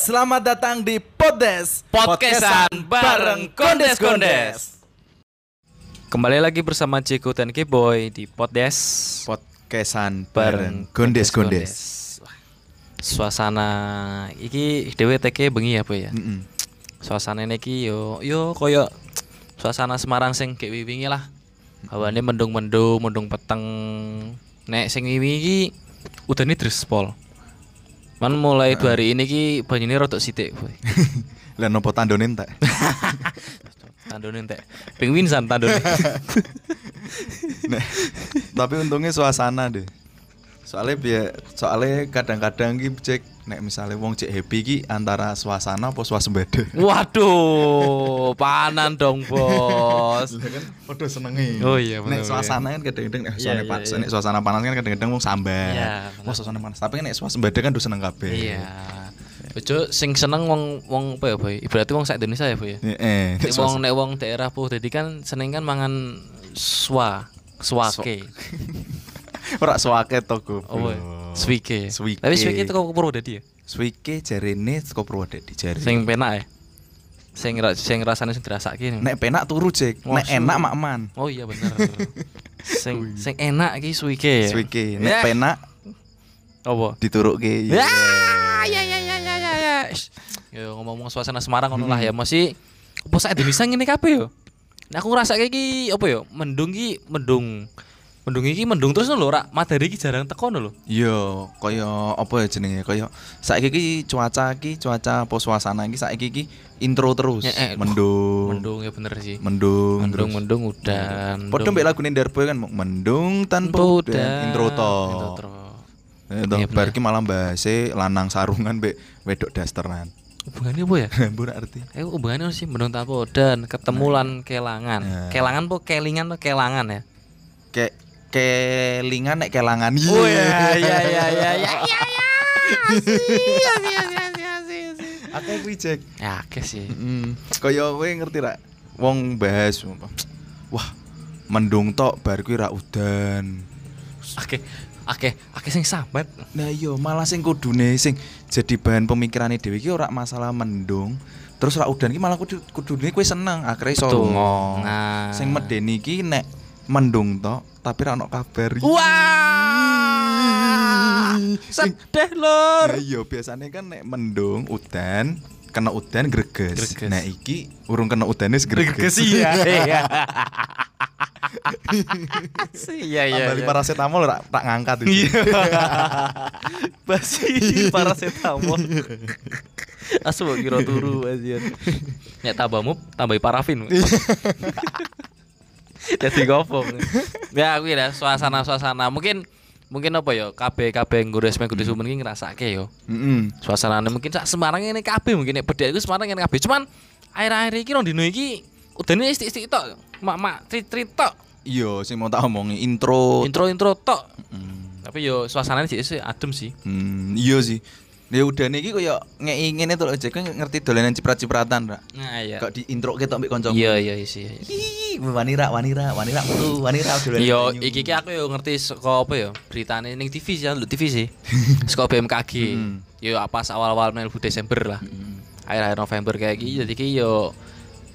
Selamat datang di Podes Podcastan bareng Kondes Kondes. Kembali lagi bersama Jeko dan K-Boy di Poddes Podcastan bareng Gondes. Wah, Suasana iki dhewe teke bengi ya, Boy ya. Mm-mm. Suasana ini iki yo yo koyo suasana Semarang sing kayak wingi lah. Hawane mendung-mendung, mendung peteng. Nek sing wingi iki udane drespol. Man mulai dua hari ini ki banyune rodok sithik, Boy. Lah nopo tandone entek? Tandone entek. Penguin san tandone. Tapi untungnya suasana deh. Soalnya biar soalnya kadang-kadang ki cek nek misalnya wong cek happy ki antara suasana apa swasembada. Waduh, panan dong, Bos. Kan padha senenge. Oh iya, Nek bener, suasana kan kadang-kadang nek Iya, suasana iya, panas, iya. nek suasana panas kan kadang-kadang wong sambat. Iya. Wah, suasana panas. Tapi kan nek swasembada kan udah seneng kabeh. Iya. Ojo sing seneng wong wong apa ya, Boy? Ibaratnya wong sak Indonesia ya, Boy. ya. Heeh. Nek wong nek wong daerah po dadi kan seneng kan mangan swa, swake. ora swake to. Oh, boy. Swike. Swike. Tapi swike itu kok Purwodadi ya? Swike jarene saka Purwodadi jare. Sing penak ya. Sing ra- sing rasane sing dirasake. nek penak turu cek, nek enak makman. Oh iya bener. sing sing enak iki swike ya. Swike, nek Ya. penak Apa? diturukke. Ya, ya, ya, ya, ya, ya, ya. Ish. Yo ngomong-ngomong suasana Semarang ngono lah ya, masih apa sak Indonesia ngene kabeh yo. Nah, aku ngrasake iki apa yo? Mendung iki mendung. Mendung iki mendung terus lho ora matahari iki jarang teko lho. Iya, kaya apa ya jenenge? Kaya saiki iki cuaca iki cuaca apa suasana iki saiki iki intro terus. Eh, eh, mendung. Mendung ya bener sih. Mendung. Mendung, terus. mendung udan. Padha mbek lagu Darboy kan mendung tanpa Udan. udan. Intro to. Intro to. Eh, Iya, bener. bar iki malah bahase lanang sarungan mbek wedok dasteran. Hubungannya apa ya? Mbok arti. Eh hubungannya apa sih mendung tanpa udan, ketemu lan kelangan. Nah. Kelangan po kelingan po kelangan ya. Kayak kelingan nek kelangan. Oh ya ya ya ya ya ya ya. Akeh kuwi cek. Ya, oke sih. Mm. Kaya kowe ngerti ra? Wong bahas wah mendung tok bar kuwi ra udan. Oke, oke, oke sing sambat. Nah iya malah sing kudune sing jadi bahan pemikirane dhewe iki ora masalah mendung. Terus ra udan iki malah kudu kudune kowe seneng akhirnya iso lunga. Nah. Sing medeni iki nek mendung tok tapi ra ono kabar. Wah, sedih lor. Nah iya biasanya kan nek mendung udan kena udan greges. Greges. Nah iki urung kena udane wis greges. iya. Iya. Iya iya. Tambah paracetamol rak tak ngangkat itu. Basi paracetamol. Asu kira turu anjir. Nek tambah mup, tambahi parafin. Jadi gopong. Ya aku ya suasana-suasana mungkin mungkin apa ya KB KB ngurus mengku di Sumen iki ngrasake yo. Heeh. Suasanane mungkin sak Semarang ini KB mungkin nek bedhe iku Semarang ngene KB. Cuman akhir-akhir iki rong dino iki udane istik-istik tok. Mak-mak trit-trit tok. Iya, sing mau tak omongi intro. Intro-intro tok. Mm. Tapi yo suasananya sih sih adem sih. Hmm, iya sih. Ya udah nih koyo ngei ngene to aja kan ngerti dolanan ciprat-cipratan, Ra. Nah iya. Kok di intro ketok mbek kanca. Iya iya sih. iya. Ih, wanira, wanira, wanira metu, wanira dolanan. Yo banyu. iki ki aku yo ngerti saka apa ya beritane ning TV sih, lu TV sih. Saka BMKG. Hmm. Yo pas awal-awal mlebu Desember lah. Hmm. Akhir-akhir November kayak gini jadi ki yo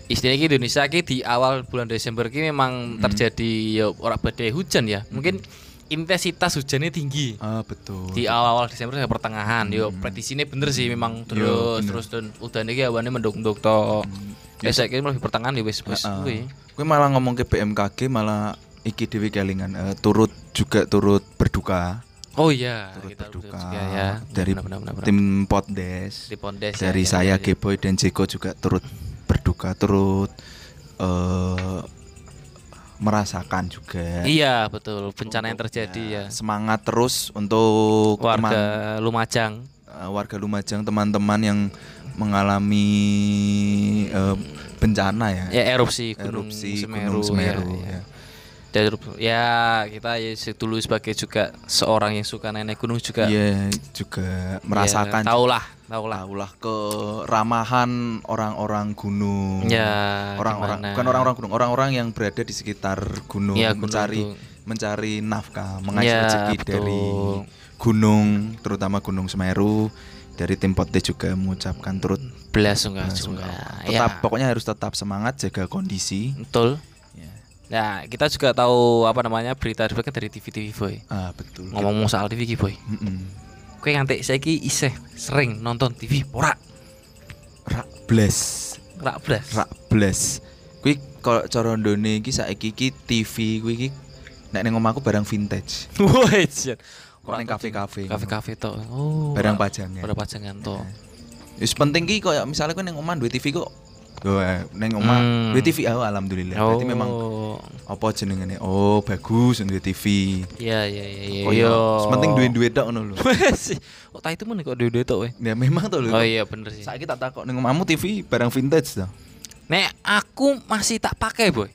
istilahnya ki Indonesia ki di awal bulan Desember ki memang terjadi yo ora badai hujan ya. Mungkin intensitas hujannya tinggi. Ah, betul. Di awal-awal Desember sampai pertengahan yo prediksinya bener sih memang terus bener. terus dan udah nih awane mendung-mendung tok. Ya saya kira lebih pertengahan ya wis wis kuwi. Kowe malah ngomong ke BMKG malah iki dhewe kelingan eh, turut juga turut berduka. Oh iya, Turut kita berduka juga ya. dari Benar, benar, benar, benar. tim Poddes. di Pondes dari ya, saya ya, ya. Geboy dan Jeko juga turut berduka turut eh merasakan juga Iya betul bencana yang terjadi ya. semangat terus untuk teman- Warga Lumajang. eh, warga Lumajang teman-teman yang mengalami eh, bencana ya Ya erupsi Gunung erupsi Semeru. Gunung Semeru ya, ya. ya. Ya kita ya dulu sebagai juga seorang yang suka nenek gunung juga. Iya, juga merasakan Ya, tahulah, tahulah. tahulah keramahan orang-orang gunung Ya, orang-orang bukan orang-orang gunung orang-orang yang berada di sekitar gunung Iya, gunung mencari tuh. mencari nafkah mengais Ya, rezeki betul. dari gunung terutama gunung Semeru dari tim Potes juga mengucapkan turut Nah, juga. tetap Ya, pokoknya harus tetap semangat jaga kondisi betul. Ya. Kita juga tahu apa namanya berita berita dari TV-TV boy. ah betul Ngomong soal TV ki boy. Mm-mm. Kowe nganti saiki isih sering nonton TV ora? rak bles Ora blas. rak bles kuwi kalau cara ndone iki saiki iki TV kuwi iki nek ning omahku barang vintage Woi, kok ning kafe-kafe Kafe-kafe to. Oh. barang pajangan Barang pajangan to. Wis penting ki koyo misalnya kowe ning omah duwe TV kok Oh, eh, ning omah Hmm. duwe TV oh, alhamdulillah. Oh. Berarti memang apa jenengane? Oh, bagus duwe TV. Iya iya iya iya. Koyo penting duwe-duwe tok ngono lho. Wes. Kok itu men kok duwe tok we. Ya memang to lho. Oh iya bener sih. Saiki tak takok ning omahmu TV barang vintage to. Nek aku masih tak pakai boy.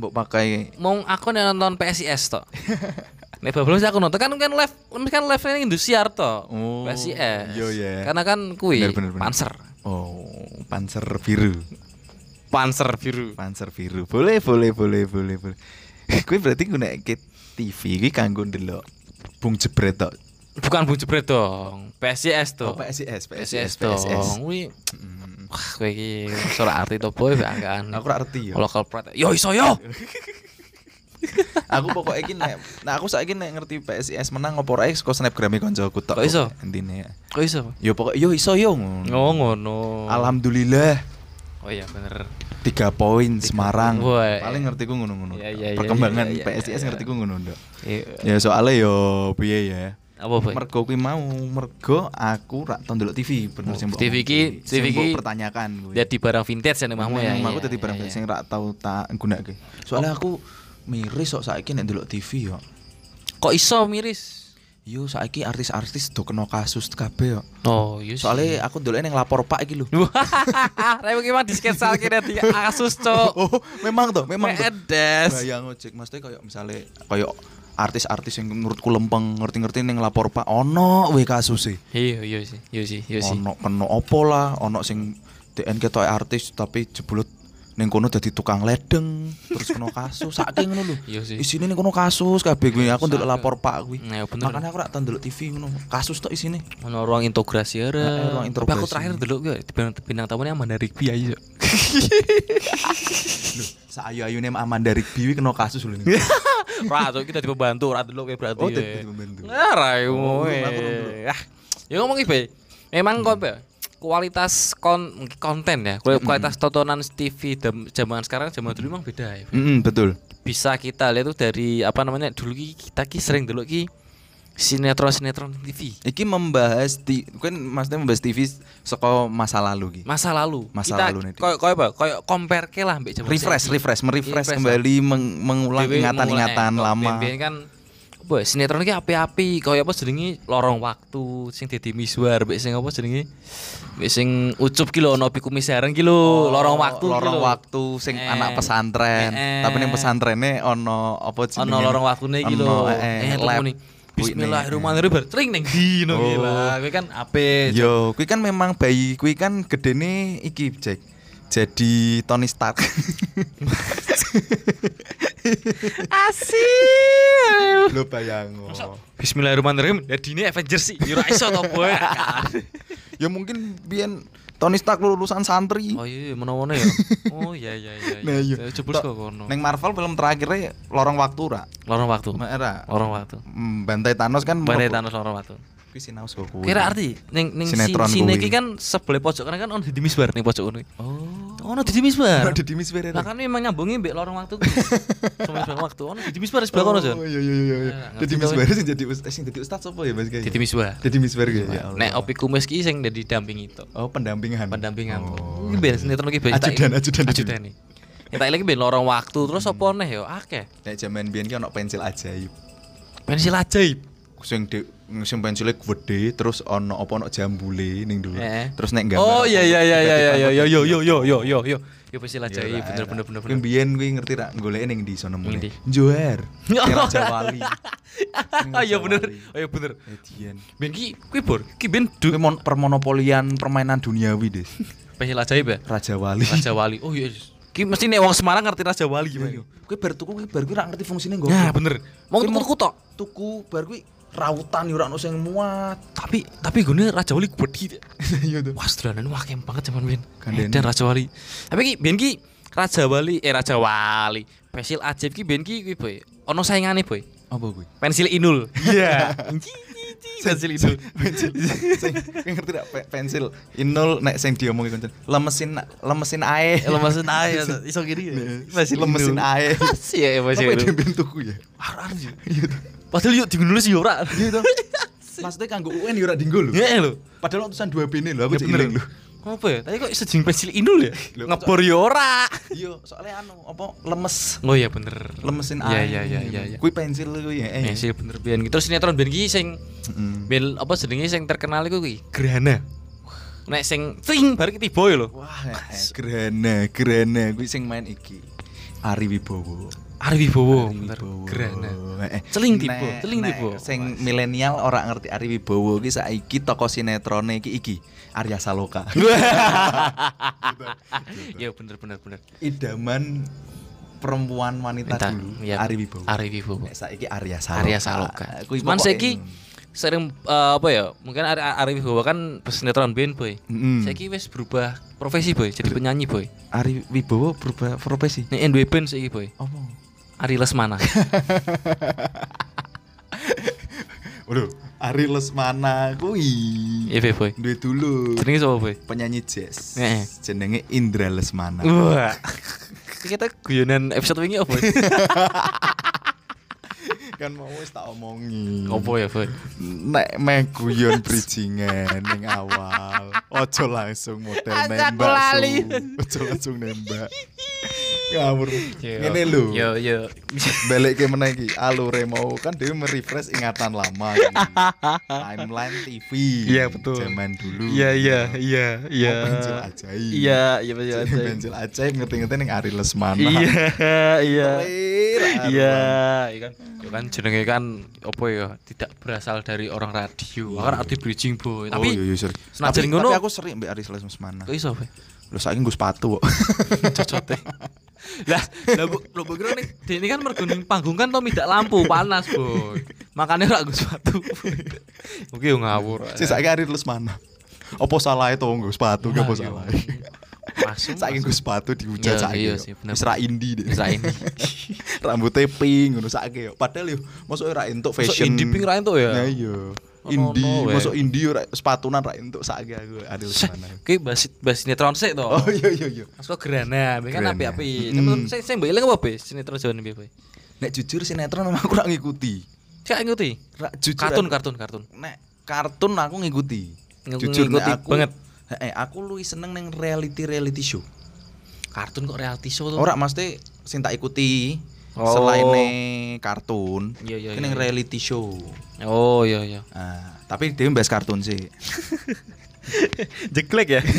Mbok pakai Mau aku nek nonton PSIS tok. Nek bablas aku nonton kan kan live kan live ning Indosiar to. Oh, PSIS. iya, iya. Karena kan kuwi. Panzer. Oh, Panzer biru. Panzer biru. Panzer biru. Boleh, boleh, boleh, boleh, boleh. Kuwi berarti nggunakake TV kuwi kanggo ndelok Bung Jebret tok. Bukan Bung Jebret dong. PSIS Oh, to. PSIS, PSIS PSIS. PSIS. Kuwi Mm. wah kowe iki ora arti to boy angkaan. Aku ora ngerti ya. Local pride. Yo iso yo. aku pokoknya nek nah aku saiki nek ngerti PSIS menang opo ora saka snapgrame koncoku tok. Kok iso? Intine. Kok iso? Yo pokoknya yo iso yo ngono. Oh ngono. Alhamdulillah Oh iya bener. tiga poin Semarang. Wah. Paling ngertiku ngono-ngono. Iya, iya, iya, Perkembangan iya, iya, PSIS iya. ngertiku ngono ndok. Iya. Ya soalnya yo piye ya. Apa boy? Mergo kuwi mau, mergo aku rak tau ndelok TV bener Oh, sing TV ki- TV ki pertanyakan kuwi. Jadi barang vintage ya nih mahmu ya. Aku iya, dadi barang Oh. sing rak tau tak gunakake. Soalnya aku miris kok saiki nek ndelok TV yo. Kok iso miris? Yo saiki artis-artis do kena kasus kabeh yo. Oh, iya sih. Soalnya aku ndelok ning lapor Pak iki lho. Rek gimana di sketsa kira di kasus cok. Oh, memang toh, memang toh. Medes. Bayang ojek mesti kayak misalnya kayak artis-artis yang menurutku lempeng ngerti-ngerti ning lapor Pak ono we kasuse. Iya, iya sih. Iya sih, iya sih. Ono kena opo lah, ono sing DN ketok artis tapi jebulot ning kono dadi tukang ledeng terus kena kasus saking ngono lho. Iya sih. Isine ning kono kasus kabeh kuwi aku ndelok lapor Pak kuwi. Nah, ya bener. Makanya aku rak tau ndelok TV ngono. Kasus tok isine. Ono ruang integrasi ya. Ruang Tapi aku integrasi. terakhir dulu gue di bintang, bintang tamunya Amanda Rigby aja. Lho, saayu-ayune Amanda Rigby kena kasus lho ning. Ra, cok kita dibantu, ra dulu kayak berarti. Oh, ya. dadi pembantu. Nah, ra yo. Oh, aku belum, belum. Ah, ya ngomong iki, Be. Memang kok Be, kualitas kon konten ya, kuali- kualitas tontonan TV zaman sekarang zaman dulu memang beda ya. Mm, betul. Bisa kita lihat tuh dari apa namanya dulu ki kita ki sering dulu ki sinetron sinetron TV Iki membahas di kan maksudnya membahas TV saka masa lalu ki. masa lalu. Masa kita lalu nih, koyo apa? Koyo compare ke lah mbek Refresh, refresh, merefresh Refresh, kembali meng- mengulang ingatan-ingatan lama. kan apa sinetron iki api-api kaya apa jenenge lorong waktu sing dadi miswar mbek sing apa jenenge mbek sing ucup ki lho ono piku misaran ki lho lorong waktu Oh, lorong lho. waktu sing Eh. anak pesantren. Eh, eh. Tapi ning pesantrene ono apa jenenge? ono lorong waktune iki lho eh, eh nih Kuwi, Bismillahirrahmanirrahim bar tring ning ndi no Oh. gila kuwi kan ape Yo, kuwi kan memang bayi kuwi kan gedene iki, Jack. Jadi Tony Stark. Asyik. Lo bayang. Bismillahirrahmanirrahim. Jadi ini Avengers sih. Yo ra iso to, boy. ya mungkin biyen Tony Stark lulusan santri. Oh iya, menawa ya. Oh iya iya iya. Nah, iya. Ya, Jebul kok kono. Neng Marvel film terakhirnya Lorong Waktu ra. Lorong waktu. Era. Lorong waktu. Mm, Bantai Thanos kan mlebu- Thanos lorong waktu. Kuwi sinau saka kuwi. Kira arti ning ning si, Sinetron sine kuwi. iki kan sebelah pojok kan kan ono Deddy Misbar ning pojok ngono. Oh. Ono Deddy Misbar. Ada di Misbar Lah kan memang nyambungi mbek lorong waktu. Sama waktu. Ono Deddy Misbar sebelah kono, Jon. Oh iya iya iya iya. Ya, ngerti Misbar sing jadi ustaz sing jadi ustaz apa ya Mas Gay? Deddy Misbar. Jadi Misbar ya. ya Allah. Nek Opi Kumis ki sing dadi dampingi to. Oh pendampingan. pendampingan Oh. iki ben sinetron iki ben Ajudan, ajudan, ajudan nih kita lagi ben lorong waktu terus apa neh yo akeh Nek jaman biyen ki ono pensil ajaib. pensil ajaib Sing di sing pensilnya gede terus ono apa ono jambule ning dulu. Eh. Terus nek gambar. oh iya iya iya iya iya iya yo yo yo yo yo yo yo yo Iya, ajaib lah, bener lah. bener bener bener Biyen kuwi ngerti rak goleke ning ndi sono mule. Ning Raja Wali. Ah iya bener oh iya bener Edian. ben ki kuwi bor ki ben permonopolian permainan duniawi, Des. pensil ajaib ya Raja Wali. Raja Wali oh iya ki mesti nek wong Semarang ngerti Raja Wali Iya, gimana iya. Kuwi bar tuku kuwi bar kuwi rak ngerti fungsine nggo. nah bener mau Kuwi tuku tok tuku bar kuwi rautan yo ora ono sing muat. Tapi tapi gue Raja Wali gede. Iya tuh. Wah, sedulanan wah kem banget zaman. Gandene. Dan Raja Wali. Tapi ki biyen ki Raja Wali eh Raja Wali. Pensil ajaib ki biyen ki kuwi boy. Ono saingane boy. Apa kuwi? Pensil Inul. Iya. Pensil Inul. pensil sing ngerti Pe- pensil inul nek sing diomongi kancan lemesin lemesin ae Lemesin ae iso gini ya. Pensil lemesin ae Iya, pensil apa Inul. dia bentukku ya Ar-ar sih. Padahal yuk digunulis yo ora. iya maksudnya kanggo UN yo ora dinggo lho Iya lho. padahal utusan dua bene lho aku Ya cek bener. iling lho Apa ya? Tapi kok iso jeneng pensil Inul ya? Ngebor yo ora. iya soalnya anu apa lemes Oh iya bener. lemesin Iya ae iya iya iya iya. kuwi pensil kuwi ya. Pensil bener biyen. Terus sinetron biyen ki sing Mm. Bel apa jenenge sing terkenal iku kuwi Gerhana. Nek sing ting bar ki tiba ya lho. wah eh, gerhana gerhana kuwi sing main iki Ari Wibowo Ari Wibowo, bener. Wibowo. Gerhana. Eh, Celing tiba, celing tiba. Sing milenial ora ngerti Ari Wibowo iki saiki toko sinetrone iki iki Arya Saloka. Ya bener bener bener. Idaman perempuan wanita dulu ya, Ari Wibowo. Ari Wibowo. Nek saiki Arya Saloka. Arya Saloka. Cuman saiki sering eh, apa ya? Mungkin Ari, Ari Wibowo kan sinetron biyen boy. Mm. Saiki wis berubah profesi boy, jadi penyanyi boy. Ari Wibowo berubah profesi. Nek NW band saiki boy. Apa? Ari Lesmana. Waduh, Ari Lesmana kuwi. Iya boy. Duwe dulu Jenenge sapa boy? penyanyi jazz. Heeh. Jenenge Indra Lesmana. Wah. Kita guyonan episode wingi apa? kan mau wis tak omongi. Apa ya, Boy? Nek meh guyon bridgingan ning awal. Ojo langsung model nembak. Ojo langsung nembak. Ngawur. Ngene lho. Yo yo. Balik ke meneh iki. Alure mau kan dhewe merefresh ingatan lama iki. Timeline TV. Iya, betul. Zaman dulu. Iya iya iya iya. Oh, pensil ajaib. Iya iya iya. Jadi pensil ajaib ngerti-ngerti ning Ari Lesmana. Iya iya. Iya, iya kan. Ya kan jenenge kan apa ya? Tidak berasal dari orang radio. Kan arti bridging boy. Oh, Tapi iya, iya, senajan tapi, aku sering mbak Ari Lesmana. kok iso? Lho saiki nggo sepatu kok. Cocote. Lah, lah bu, lo kira nih, dia ini kan merguning panggung kan to tidak lampu panas, boy. Makanya rak gue sepatu. Oke, ngawur. Sing saiki Ari Lesmana. Apa salah itu nggo sepatu apa Wah, iya. salah? Masuk. Saiki nggo sepatu dihujat Iya, saiki. iya kok. sih, bener. Wis ra indie deh. Wis ra indie. Rambutnya pink ngono saiki yo. Padahal yo mosok ra entuk Masuk fashion. indie pink ra entuk ya? Nah iya. Indie, wae. mosok indie yo ra sepatunan ra entuk saiki aku Ari Lesmana. Oke, bahas bahas sinetron sik to. Oh iya iya iya. Mas kok gerana, kan api-api. Mm. Saya saya mbok apa, Be? Sinetron Jawa piye? Nek jujur sinetron aku ra ngikuti. Cak ngikuti. Ra jujur Kartun, kartun, kartun. nek kartun aku ngikuti. Ng- Jujur ngikuti aku banget. Heeh, aku luwih seneng neng reality reality show. Kartun kok reality show tuh. Ora mesti sing tak ikuti Oh. selain kartun. Iya, iya, iki iya, ning iya. reality show. Oh, iya iya. Ah, tapi dia bahas kartun sih. Jeklek ya.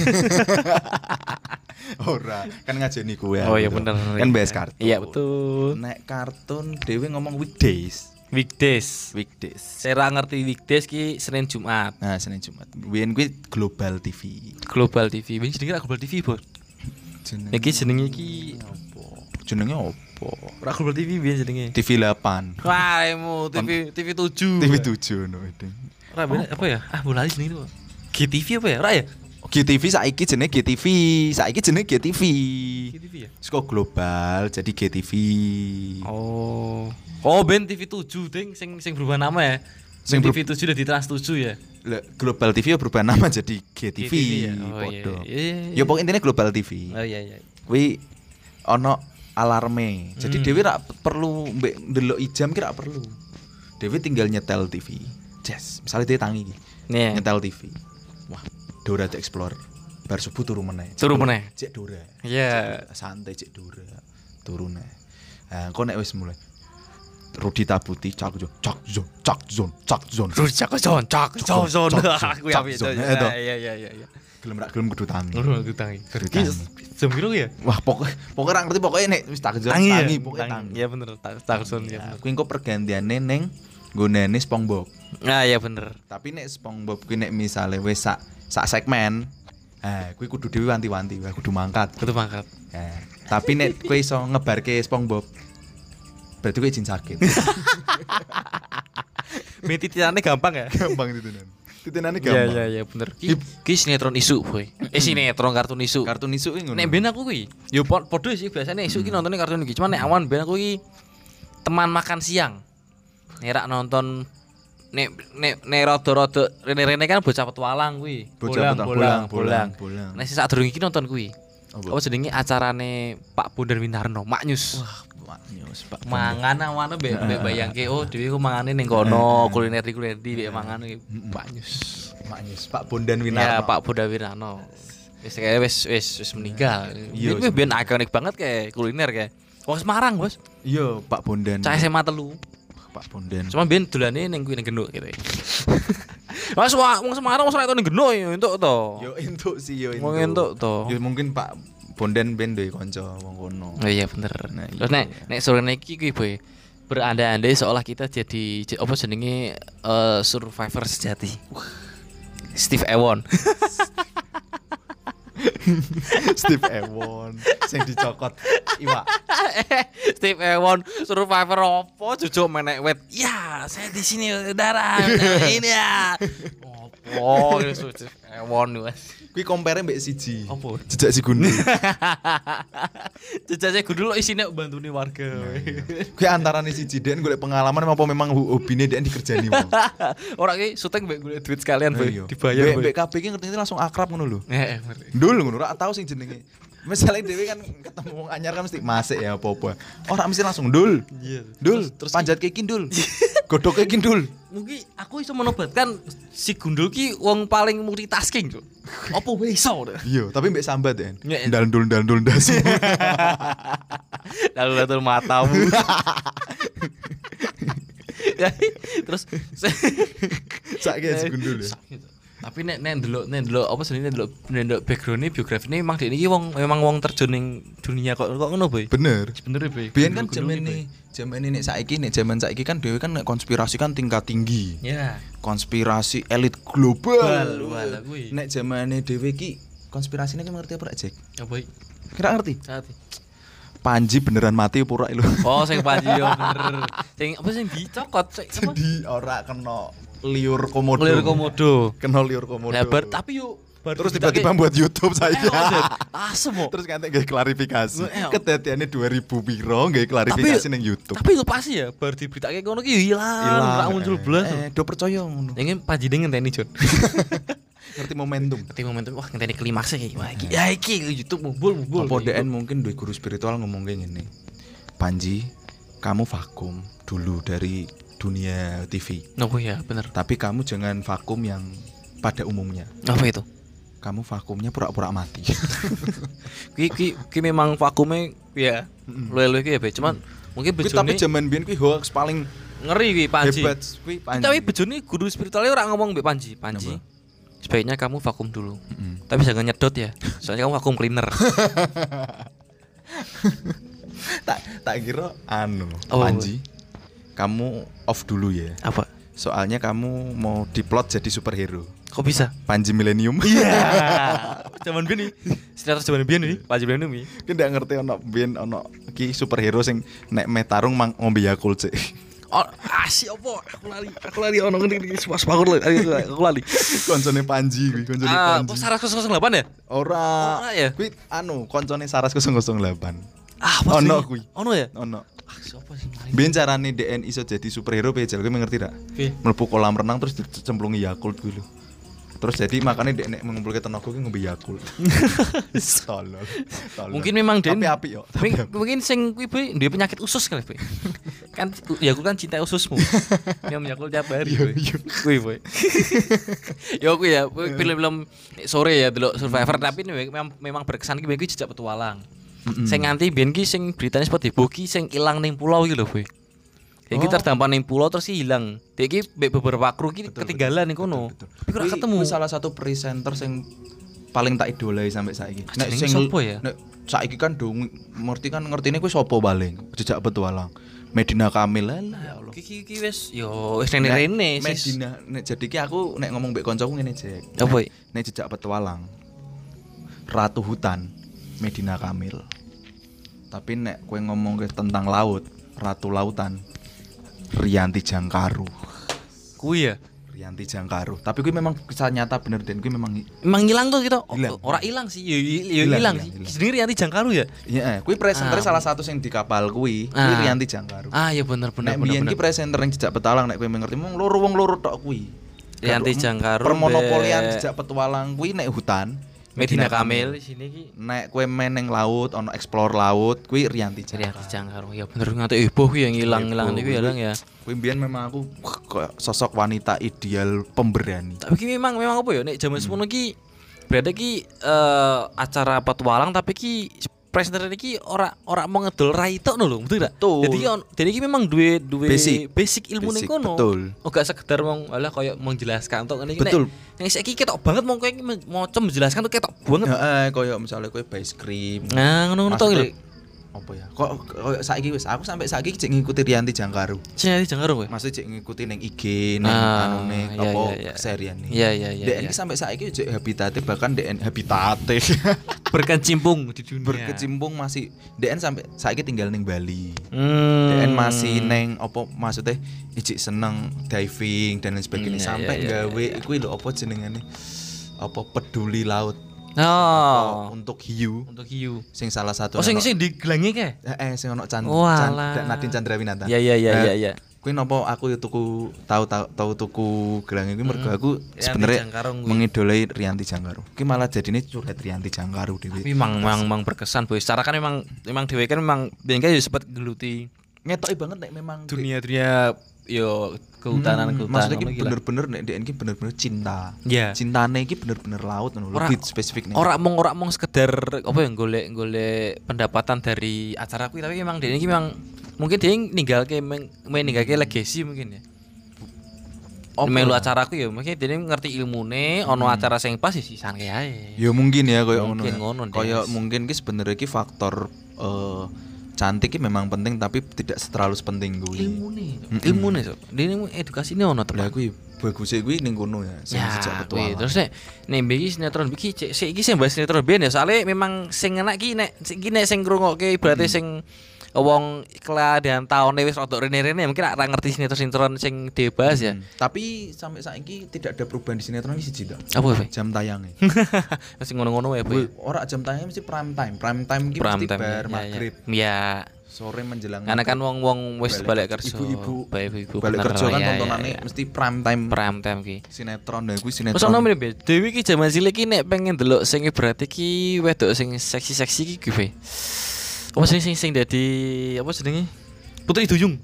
Ora, kan ngajeni kowe. Oh iya aku. bener. Kan bahas kartun. Iya betul. Nek kartun dhewe ngomong weekdays. Weekdays. Weekdays. Saya ngerti weekdays ki Senin Jumat. Nah, Senin Jumat. Biyen kuwi Global TV. Global TV. Wing jenenge Global TV, Bos. Jenenge Iki jenenge iki apa? Jenenge apa? Ra Global TV biyen jenenge. TV 8. Wah, emu TV TV 7. TV 7 no itu. Ra bener apa ya? Ah, bola jenenge itu. GTV apa ya? Ra ya? GTV saiki jenenge GTV, saiki jenenge GTV. GTV ya? Seko global jadi GTV. Oh. Oh, ben TV 7 ding sing sing berubah nama ya. Sing TV 7 udah di Trans 7 ya. Lah, Global TV ya berubah nama jadi GTV. GTV ya? Oh, iya, iya, iya, iya. Ya pokoknya intinya Global TV. Oh iya iya. Kuwi ono alarme. Jadi Hmm. Dewi rak perlu mbek ndelok ijam ki rak perlu. Dewi tinggal nyetel TV. Yes, misalnya dia tangi. Nih. Nyetel TV. Wah, Dora the Explorer. Bar subuh turu meneh. Turu meneh. Cek Dora. Iya. Cek santai cek Dora. Turu neh. Nah, kok nek wis mulai Rudi Tabuti cak zon cak zon cak zon cak zon Cak zon, cak zon, cak zon, Aku ya itu. toh. Iya iya iya iya. gelem rak gelem kudu tangi Ngono aku tangi. Kudu Iki tangi. jam ya? wah pokoknya pokoknya ra ngerti pokoknya nek wis tak zon Tangi ya? tangi pokoknya tangi Iya bener, tak- zon ya. Ya, kuwi engko pergantiane ning nggonene SpongeBob Nah, iya bener. tapi nek SpongeBob kuwi nek misale wis sak sak segmen eh kuwi kudu dhewe wanti-wanti kudu mangkat Kudu mangkat. Eh, tapi nek kowe iso ngebarke SpongeBob berarti kowe izin sakit Ben titinane gampang ya. gampang titinan. Titinane Iya gampang. iya iya bener. Ki, ki sinetron isu, boy. Eh sinetron kartun isu. Kartun isu ki ngono. Nek ben aku kuwi, yo po- podo sih biasanya isu ki nontonnya kartun iki. Cuman nek awan ben aku ki teman makan siang. Nek rak nonton nek nek nek rada-rada rene-rene kan bocah petualang kuwi. Bocah petualang, bolang, bolang. Nek sing sadurunge iki nonton kuwi. Apa? Jenenge acarane Pak Bondan Winarno, Maknyus. Wah, Pak. Mangan awane mbek mbek bayangke oh dhewe ku mangane ning kono kuliner di kuliner di mangan iki Maknyus. Maknyus Pak Bondan Ya Winarno. Pak Bondan Winarno. Wis kayak wis wis wis meninggal. Iya, Iya, biyen ikonik banget kayak kuliner kayak. Wong Semarang, Bos. Iya, Pak Bondan. Cah SMA telu. Pak Bondan. Cuma biyen dolane ning kuwi ning Genduk gitu. Mas wong Semarang wis ora ning Genduk ya entuk to. Yo entuk sih yo entuk. Wong entuk to. Yo mungkin Pak Bondan ben duwe kanca wong kono. Oh iya bener. Nah, Terus iya. nek nek sore iki kuwi boy berandai-andai seolah kita jadi apa jenenge eh, survivor sejati. Steve Ewon. Steve Ewon sing dicokot iwak. Steve Ewon survivor apa jujuk menek wet. Ya, saya di sini saudara. Ini ya. Opo Steve Ewon wes. Kuwi compare mbek siji. Apa? Jejak si Gundi. Jejak kudu lo isine bantune warga. Kuwi antarane siji den golek pengalaman apa memang hobine den dikerjani wong. Orang ki syuting mbek golek duit sekalian boy. Iya. Dibayar boy. Mbek KB ki ngerti langsung akrab ngono lho. Eh, ngerti. Ndul ngono ora tau sing jenenge. Misalnya dewe kan ketemu wong anyar kan mesti masik ya apa-apa. Ora mesti langsung ndul. Iya. Dul, terus panjat ke kindul. Godok ke kindul. Mungkin aku iso menobatkan si Gundul ki wong paling multitasking, Cuk. Apa wae iso. Iya, tapi mbek sambat ya. Iya. Ndal ndul ndal ndul ndas. Lalu lalu matamu. Ya, terus Saiki si gundul ya. Tapi nek nek ndelok nek ndelok apa sih nek ndelok nek ndelok background-e biografine memang dia iki wong memang wong terjun ning dunia kok kok ngono, Boy. Bener. Bener ya, Boy. Biyen kan zaman ini, zaman ini nek saiki nek zaman saiki kan dhewe kan konspirasi kan tingkat tinggi. Ya. Konspirasi elit global. Wal, kuwi. Nek zamane dhewe ki konspirasine ki ngerti apa Jack? Ya, Boy. Kira ngerti? Saat Panji beneran mati apa ora lho. Oh, sing panji yo bener. Sing apa sing dicokot sing apa? Jadi ora kena liur komodo. Clear komodo. Kena liur komodo. Lah bar tapi bar Terus tiba-tiba buat YouTube Eh, saya. Oden. Asem. Terus ngantek gak klarifikasi. Eh, Kedatiannya 2000 piro gak klarifikasi ning YouTube. Tapi itu pasti ya bar diberitake ngono ki hilang, ora muncul eh. blas. Eh, do percaya ngono. Ingin panjine ngenteni Jon. Ngerti momentum. Ketika momentum wah ngenteni klimaks iki. Wah iki ya iki YouTube mumbul mumbul. Apa DN mungkin duwe guru spiritual ngomong kayak gini. Panji, kamu vakum dulu dari dunia TV. Oh ya, bener. Tapi kamu jangan vakum yang pada umumnya. Apa itu? Kamu vakumnya pura-pura mati. Ki ki ki memang vakumnya ya. Luwe-luwe ki ya, Be. Cuman mungkin Kuwi tapi bejone zaman biyen kuwi hoax paling ngeri ki Panji. hebat kuwi Panji. Tapi bejone guru spiritualnya ora ngomong mbek Panji. Panji. Sebaiknya kamu vakum dulu. Mm-mm. Tapi jangan nyedot ya. Soalnya kamu vakum cleaner. tak tak kira anu Oh. Panji kamu off dulu ya Apa? soalnya kamu mau diplot jadi superhero Kok bisa? Panji Millennium Iya. Zaman biyen nih. Sinetron zaman biyen nih, Panji Millennium iki. Ki ndak ngerti ono biyen ono ki superhero sing nek meh tarung mang ngombe Yakult sih Oh, asih apa? Aku lali, aku lali ono ngene iki sepas aku lali, aku lali. koncone Panji kuwi koncone Ah, Panji kok Saras 008 ya? ora Ora ya? kuwi anu koncone Saras 008 Ah, Ono kuwi. Ono ya? ono Mari? biyen carane DN iso jadi superhero piye jel kowe ngerti mlebu kolam renang terus dicemplungi Yakult lho terus jadi makanya dek nek mengumpulke tenaga kuwi ngombe Yakult tolol. Mungkin memang Den. tapi apik yo Tapi mungkin sing kuwi duwe penyakit usus kali, Boy. kan ya aku kan cinta ususmu. Yang menyakul tiap hari, Iya, Boy. iya. Kuwi, Boy. ya kuwi ya, kuwi film-film sore ya delok Survivor tapi ini memang, memang berkesan ki kuwi jejak petualang. Sing nganti biyen ki sing beritanya seperti Boki sing ilang ning pulau iki lho, Boy. Kita Oh. terdampar ning pulau terus hilang. Dia iki beberapa kru ki ketinggalan ning kono. Tapi ora ketemu. salah satu presenter sing paling tak idolai sampai saiki. Ah, jenenge sopo ya? Nek saiki kan dong ngerti kan ngertine kuwi sapa paling jejak petualang. Medina Kamil lah ya Allah. Iki iki wis yo wis Nek sis. Medina nek jadi ki aku nek ngomong mbek kancaku ngene Jack. Apa? Nek jejak petualang. Ratu hutan Medina Kamil. Tapi nek kowe ngomong ke tentang laut, ratu lautan Rianti Jangkaru. Kuwi ya. Rianti Jangkaro. Tapi kuwi memang kisah nyata bener dan kuwi memang Emang hilang tuh kita. Oh, Hilang. Ora hilang sih. Ya Hilang, sih. Sendiri Rianti Jangkaru ya. Iya, eh, kuwi presenter Ah. salah satu sing di kapal kuwi Ah. Rianti Jangkaro. Ah ya bener bener Nek bener. bener. presenter yang jejak petualang nek kowe ngerti mung loro wong loro tok kuwi. Rianti Jangkaro Permonopolian jejak petualang kuwi nek hutan. Medina Kamil di sini ki. Nek kowe meneng laut, ono explore laut, kuwi Rianti Jangkaro. Rianti Jangkaru. Ya bener nganti heboh ki yang hilang-hilang niku ya lang ya. Kuwi biyen memang aku sosok wanita ideal pemberani. Tapi ki memang memang apa ya nek zaman semono ki berarti ki eh, acara petualang tapi ki presenter iki ora ora mau ngedol rai tok lho, betul gak? Betul. Jadi on- jadi ki memang duwe duwe Basic. basic ilmu ning kono. betul. Oh gak sekedar mong alah koyo menjelaskan tok ngene iki. Betul. Nek saiki ketok banget mong kowe iki mau menjelaskan tuh ketok banget. Heeh, koyo misalnya kowe base cream. Nah, ngono-ngono tok. Apa ya? Kok koyo saiki wis aku sampai saiki cek ngikuti Rianti Jangkaro. Sing Rianti Jangkaru kowe. Maksudnya cek ngikuti neng IG, neng Ah, anune iya, apa iya, iya. keserian nih. Iya iya iya. DN iya. sampai saiki cek habitate bahkan DN habitate berkecimpung di dunia. berkecimpung masih DN sampai saiki tinggal neng Bali. Hmm. DN masih neng apa maksudnya ijik seneng diving dan lain sebagainya Hmm, iya, sampai iya, iya, gawe iku lho apa jenengane apa peduli laut Oh. untuk hiu Untuk hiu. sing salah satu Oh sing sing digelangi ke? eh, eh sing ono Chan. Chan Nadine Chandrawinata. Iya, iya, iya, Eh, iya, iya. Kuwi nopo aku tuku tahu tahu tahu tuku gelang iki mergo aku sebenarnya kuwi. mengidolai Rianti Jangkaro. Ki malah jadine curhat Rianti Jangkaro dhewe. Tapi memang memang, memang berkesan boy. Secara kan memang memang dewe kan memang biyen kan sempat geluti Ngetoki banget nek memang dunia-dunia yo kehutanan Hmm, kehutanan. maksudnya ki iki lah. bener-bener nek DN ki bener-bener cinta. Iya. Cintane iki bener-bener laut ngono lebih spesifik nih. Ora mong ora mong sekedar apa ya golek golek pendapatan dari acara kuwi tapi memang dia ini memang mungkin dia ninggalke meng- meninggalke legacy mungkin ya. Apa Melu acara aku ya mungkin dia ngerti ilmune ono acara sing pas ya sisan kae ae. Ya mungkin ya koyo ngono. Mungkin ya. ngono, Des. mungkin ki sebenarnya ki faktor eh, cantik ki memang penting tapi tidak terlalu sepenting kuwi. Ilmune. Ilmune so. Dia ini edukasine ono Lah teman. kuwi bagusnya kuwi ning kono ya, sing Ya, sejak petualang. terus nek nek mbek iki sinetron iki cek sik iki sing bahas sinetron ben ya soalnya memang sing enak iki nek iki nek sing ngrungokke ibaratnya sing wong keladaan taune wis rada rene-rene mungkin ora ngerti sinetron-sinetron sing dibahas ya. Hmm. Tapi sampai saiki tidak ada perubahan di sinetron ini siji. Apa ya? Jam tayangnya. Masih ngono-ngono ya, Boy. Ora jam tayangnya mesti prime time. Prime time ki Prime mesti time. bar ya, ya. maghrib, Ya. sore menjelang Karena kan wong-wong wis balik kerja. Ibu-ibu Balik ibu balik kerja kan tontonannya mesti prime time prime time ki. sinetron dan kuwi Terus sinetron. ono meneh Be. Dewi ki jaman cilik ki nek pengen delok sing berarti ki wedok sing seksi-seksi ki gue. Apa sing sing sing dadi apa jenenge? Putri Duyung.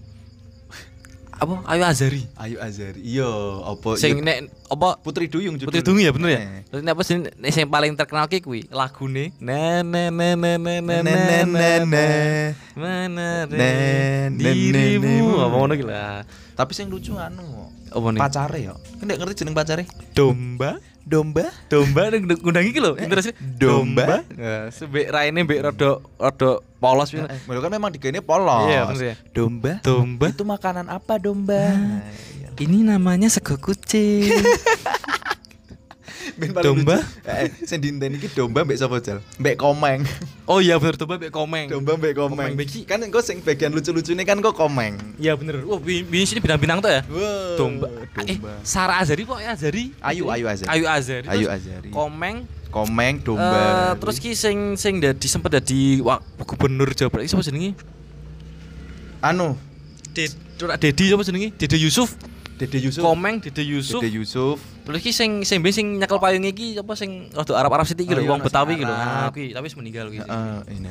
Apa? Ayu Azari. Ayu Azari. Iya, apa Sing iya, nek apa Putri Duyung judul. Putri Duyung ya bener ya? Eh. Terus nek apa sing nek sing paling terkenal ki kuwi lagune na na na na Na, na na, na, na. mana dirimu na. apa ngono ki lah. Tapi sing lucu anu Apa nih? pacare ya. Kan nggak ngerti jeneng pacare? Domba Domba. domba ngundang iki lho interest domba. Nah, sebek raine mbek rada rada polos. Eh, kan memang digene polos. Iya, ya. Domba. Domba. Itu makanan apa domba? Nah, iya. Ini namanya sego kucing. Ben paling Domba? lucu. Eh, eh, sing dinten iki domba mbek sapa jal? Mbek komeng. oh iya bener domba mbek komeng. domba mbek komeng. Komeng. Kan engko sing bagian lucu-lucune kan kok komeng. Iya bener. Wah, bi- bi sini bintang-bintang tuh ya. Wow, Domba. Eh, domba. Sarah Azari kok ya Azari? Ayu, Ayu Azari. Ayu Azari. Ayu Azari. Komeng komeng eh, domba. terus ki sing sing dadi sempet dadi wak, gubernur Jawa Barat iki sapa jenenge? anu Ded, Dedi sapa jenenge? Dede Yusuf. Dede Yusuf. Komeng Dede Yusuf. Dede Yusuf. Terus ki sing sing ben sing nyekel payung iki apa sing rada Arab-Arab sithik iki Oh, lho, iya, wong Betawi iki lho. Ah, kuwi tapi wis meninggal kuwi. Heeh, ini.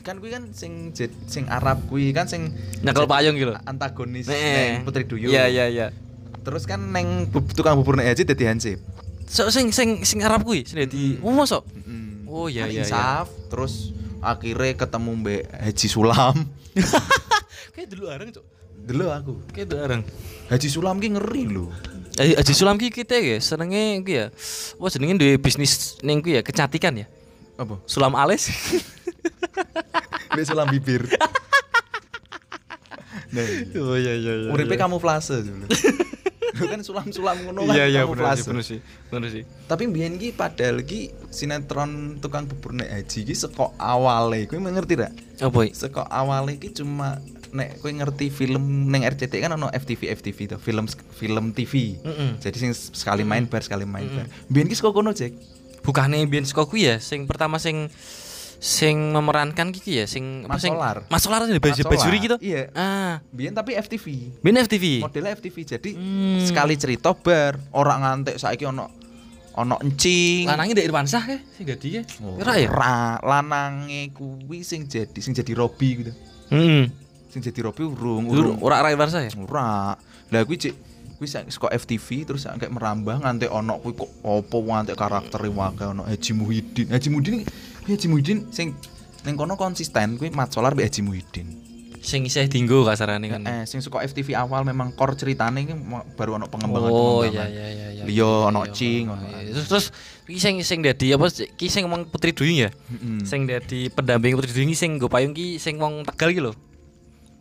Kan kuwi kan sing sing Arab kuwi kan sing Nyekel payung iki lho. antagonis Nek. neng Putri Duyung. Iya iya iya. Terus kan neng bu- tukang bubur nek Haji dadi Hansip. So sing sing sing Arab kuwi sing dadi oh mosok. Mm. Oh, iya, Kan iya, Insaf, terus akhirnya ketemu Mbak Haji Sulam. Kayak dulu areng, Cuk. Dulu aku. Kayak dulu areng. Haji Sulam ki ngeri lho. Eh Haji Sulam ki kita ya senenge ki ya. Wah jenenge duwe bisnis ning ya kecantikan ya. Apa? Sulam alis. Mbak Sulam bibir. nah, iya. oh iya iya iya. Uripe kamuflase dulu. Lu kan sulam-sulam ngono kan Iya iya kamuflase. sih, bener sih. Bener sih. Tapi mbiyen ki padahal ki sinetron tukang bubur nek haji ki seko awale, kowe mengerti gak? Apa? Seko awale ki cuma nek kowe ngerti film neng RCTI kan ono FTV FTV to, film film TV. Mm-mm. Jadi sing sekali main bar sekali main bar. Biyen ki saka kono, Cek. Bukannya biyen saka kuwi ya, sing pertama sing sing memerankan kiki ya, sing Mas sing Solar. Mas Solar ada baju bajuri gitu. iya. Ah, Biyen tapi FTV. biyen FTV. Modelnya FTV. Jadi Hmm. sekali cerita bar, orang ngantek saiki ono ono encing. Lanangnya dari Irwansyah ya, sing dadi ya. Oh, Ora ya? Ra, lanange kuwi sing jadi sing jadi Robi gitu. Heeh. Sing jadi Robi urung, urung. ora ora Irwansyah ya? Ora. Lah kuwi cek kuwi sak- saka FTV terus kayak merambah nganti ono kuwi kok apa nganti karakter wae ono Haji Muhyiddin. Haji Muhyiddin Haji Muhyiddin sing ning kono konsisten kuwi Mat Solar mbek Haji Muhyiddin. Sing isih dinggo kasarane kan. Eh sing saka FTV awal memang core ceritane iki baru ono pengembangan Oh iya iya iya iya. Liya ono iya, Cing, iya. Terus terus iki sing sing dadi apa ki sing ngomong Putri Duyung ya? Mm-mm. Sing dadi pendamping Putri Duyung sing nggo payung ki sing wong Tegal ki lho.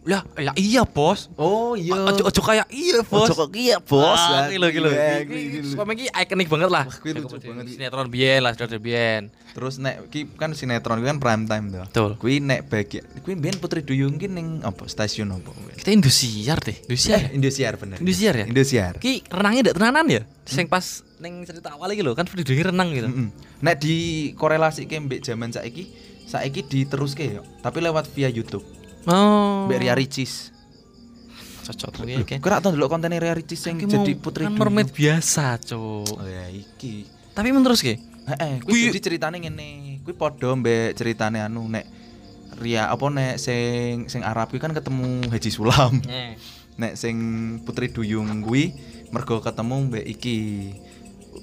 Lah, lah iya, Bos. Oh iya. Ojo ojo kayak iya, Bos. Ojo iya, Bos. Ah, Gila gila. Iya. Suami ki ikonik banget lah. Wah, kuwi lucu banget. Sinetron biyen lah, sinetron biyen. Terus nek ki kan sinetron kuwi kan prime time tuh. Betul. Kuwi nek bagian kuwi mbiyen Putri Duyung ki ning apa stasiun apa? Kita Indosiar deh, Indosiar. Eh, Indosiar bener. Indosiar ya? Indosiar. Ki renangnya ndak tenanan ya? Sing pas ning cerita awal iki lho, kan Putri Duyung renang gitu. Mm-mm. Nek di korelasi ke mbek zaman saiki, saiki diteruske yo, tapi lewat via YouTube. Oh. Mbek Ria Ricis. cocok Loh, ya. Kira tau ndelok konten Ria Ricis sing jadi Putri kan mermaid biasa, Cuk. Oh ya iki. Tapi men terus ki? Heeh, Kuwi- kuwi jadi ceritane ngene. Kuwi padha mbek ceritane anu nek Ria apa nek sing sing Arab kuwi kan ketemu Haji Sulam. Nek sing Putri Duyung kuwi mergo ketemu mbek iki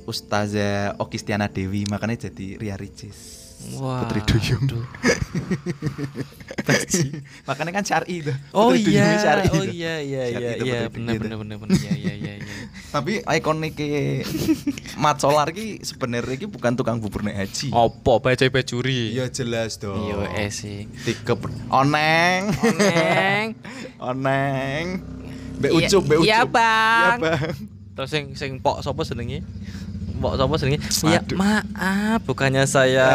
Ustazah Okistiana Dewi makanya jadi Ria Ricis. Wah. Putri Duyung. aduh. makanya kan syar'i itu. Oh Putri iya, syar'i oh itu. iya iya iya itu iya Putri bener Duyung. bener bener bener iya iya iya iya. Tapi ikonik Mat Solar ki sebenarnya ki bukan tukang bubur nek haji. Opo baca bajuri? Iya jelas dong. Iya eh sih. Tiga oneng. Neng. oneng. Mbak Iya- Ucup, Mbak Ucup. iya, Bang. Iya, Bang. Terus sing sing pok sapa jenenge? Pok sapa jenenge? Ya maaf, bukannya saya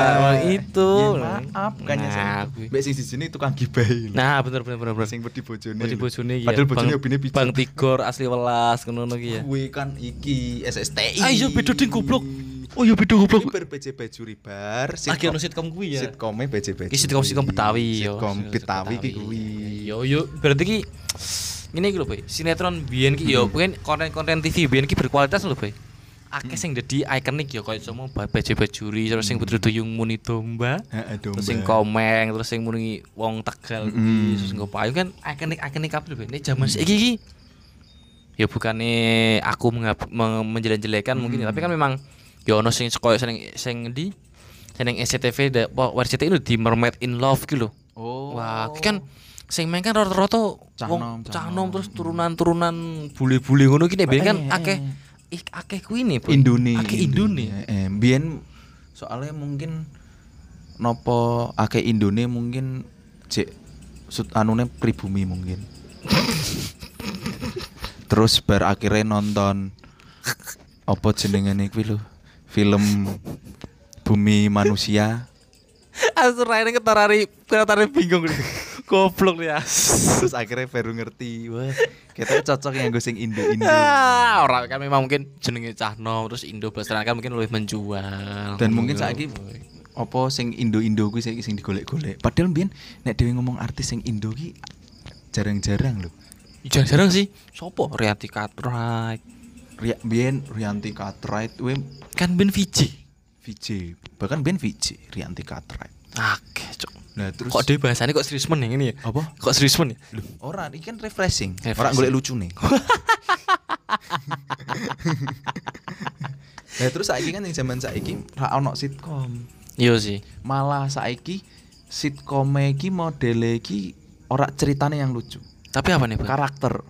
Eh, itu. ya maaf, bukannya nah, saya. Mbak sing sini tukang gibahi. Nah, bener bener bener bener. sing wedi bojone. Bodi lho. bojone iki. Padahal ya, bojone Bang- obine pijet. Bang Tigor asli welas ngono iki ya. Kuwi kan iki SSTI. Ah iya beda ding goblok. Oh iya beda goblok. Ini ber-BJ Bajuri bar. Lagi ono sitkom kuwi ya. Sitkomnya BJ Bajuri. Iki sitkom sitkom Betawi yo. Sitkom Betawi ki kuwi. Yo yo berarti ki ini iki lho, Boy. Sinetron biyen ki yo mungkin konten-konten TV biyen ki berkualitas lho, Boy. Akeh sing dadi ikonik yo koyo sama Baje Bajuri terus sing Putri Duyung muni domba. Terus sing komeng, terus sing muni wong Tegal kuwi, Mm. terus nggo payung kan ikonik-ikonik kabeh lho, Boy. Nek jaman saiki ki ya bukannya aku menjelek-jelekan mungkin ya, tapi kan memang ya ono sing koyo sing sing di sing SCTV RCTI itu di Mermaid in Love gitu lho. Oh. Wah, kan sing main kan rata-rata Cah wong cah nom terus turunan-turunan bule-bule ngono ki nek kan Eh, eh, akeh ih akeh kuwi nih, Bro. Indone. Akeh Indone. Eh, biyen soalnya mungkin nopo akeh Indone mungkin cek sud anune pribumi mungkin. Terus bar akhirnya nonton apa jenengane kuwi lho. Film Bumi Manusia. Asur ae ketarari ketarari bingung nih. Goblok ya. Terus akhirnya baru ngerti, wah, kita cocok yang gue sing Indo-Indo. Ah, orang kan memang mungkin jenenge cah nom terus Indo Blasteran kan mungkin lebih menjual. Dan mungkin saiki apa sing Indo-Indo saiki sing digolek-golek. Padahal mbiyen nek dhewe ngomong artis sing Indo ki jarang-jarang lho. jarang-jarang sih. Sopo? Rianti Cartwright. Ria, biyen Rianti Cartwright we Kan Ben Fiji. VJ, bahkan Ben VJ Rianti Cartwright. Oke. Nah, terus Kok dia bahasanya kok serius men ini ya? Apa? Kok serius men ya? Loh, ora iki kan refreshing. Refreshing. Ora golek lucu nih. Nah, terus saiki kan yang zaman saiki ra ono sitkom. Iya sih. Malah saiki sitkom iki modele iki ora ceritane yang lucu. Tapi apa nih, Bang? Karakter.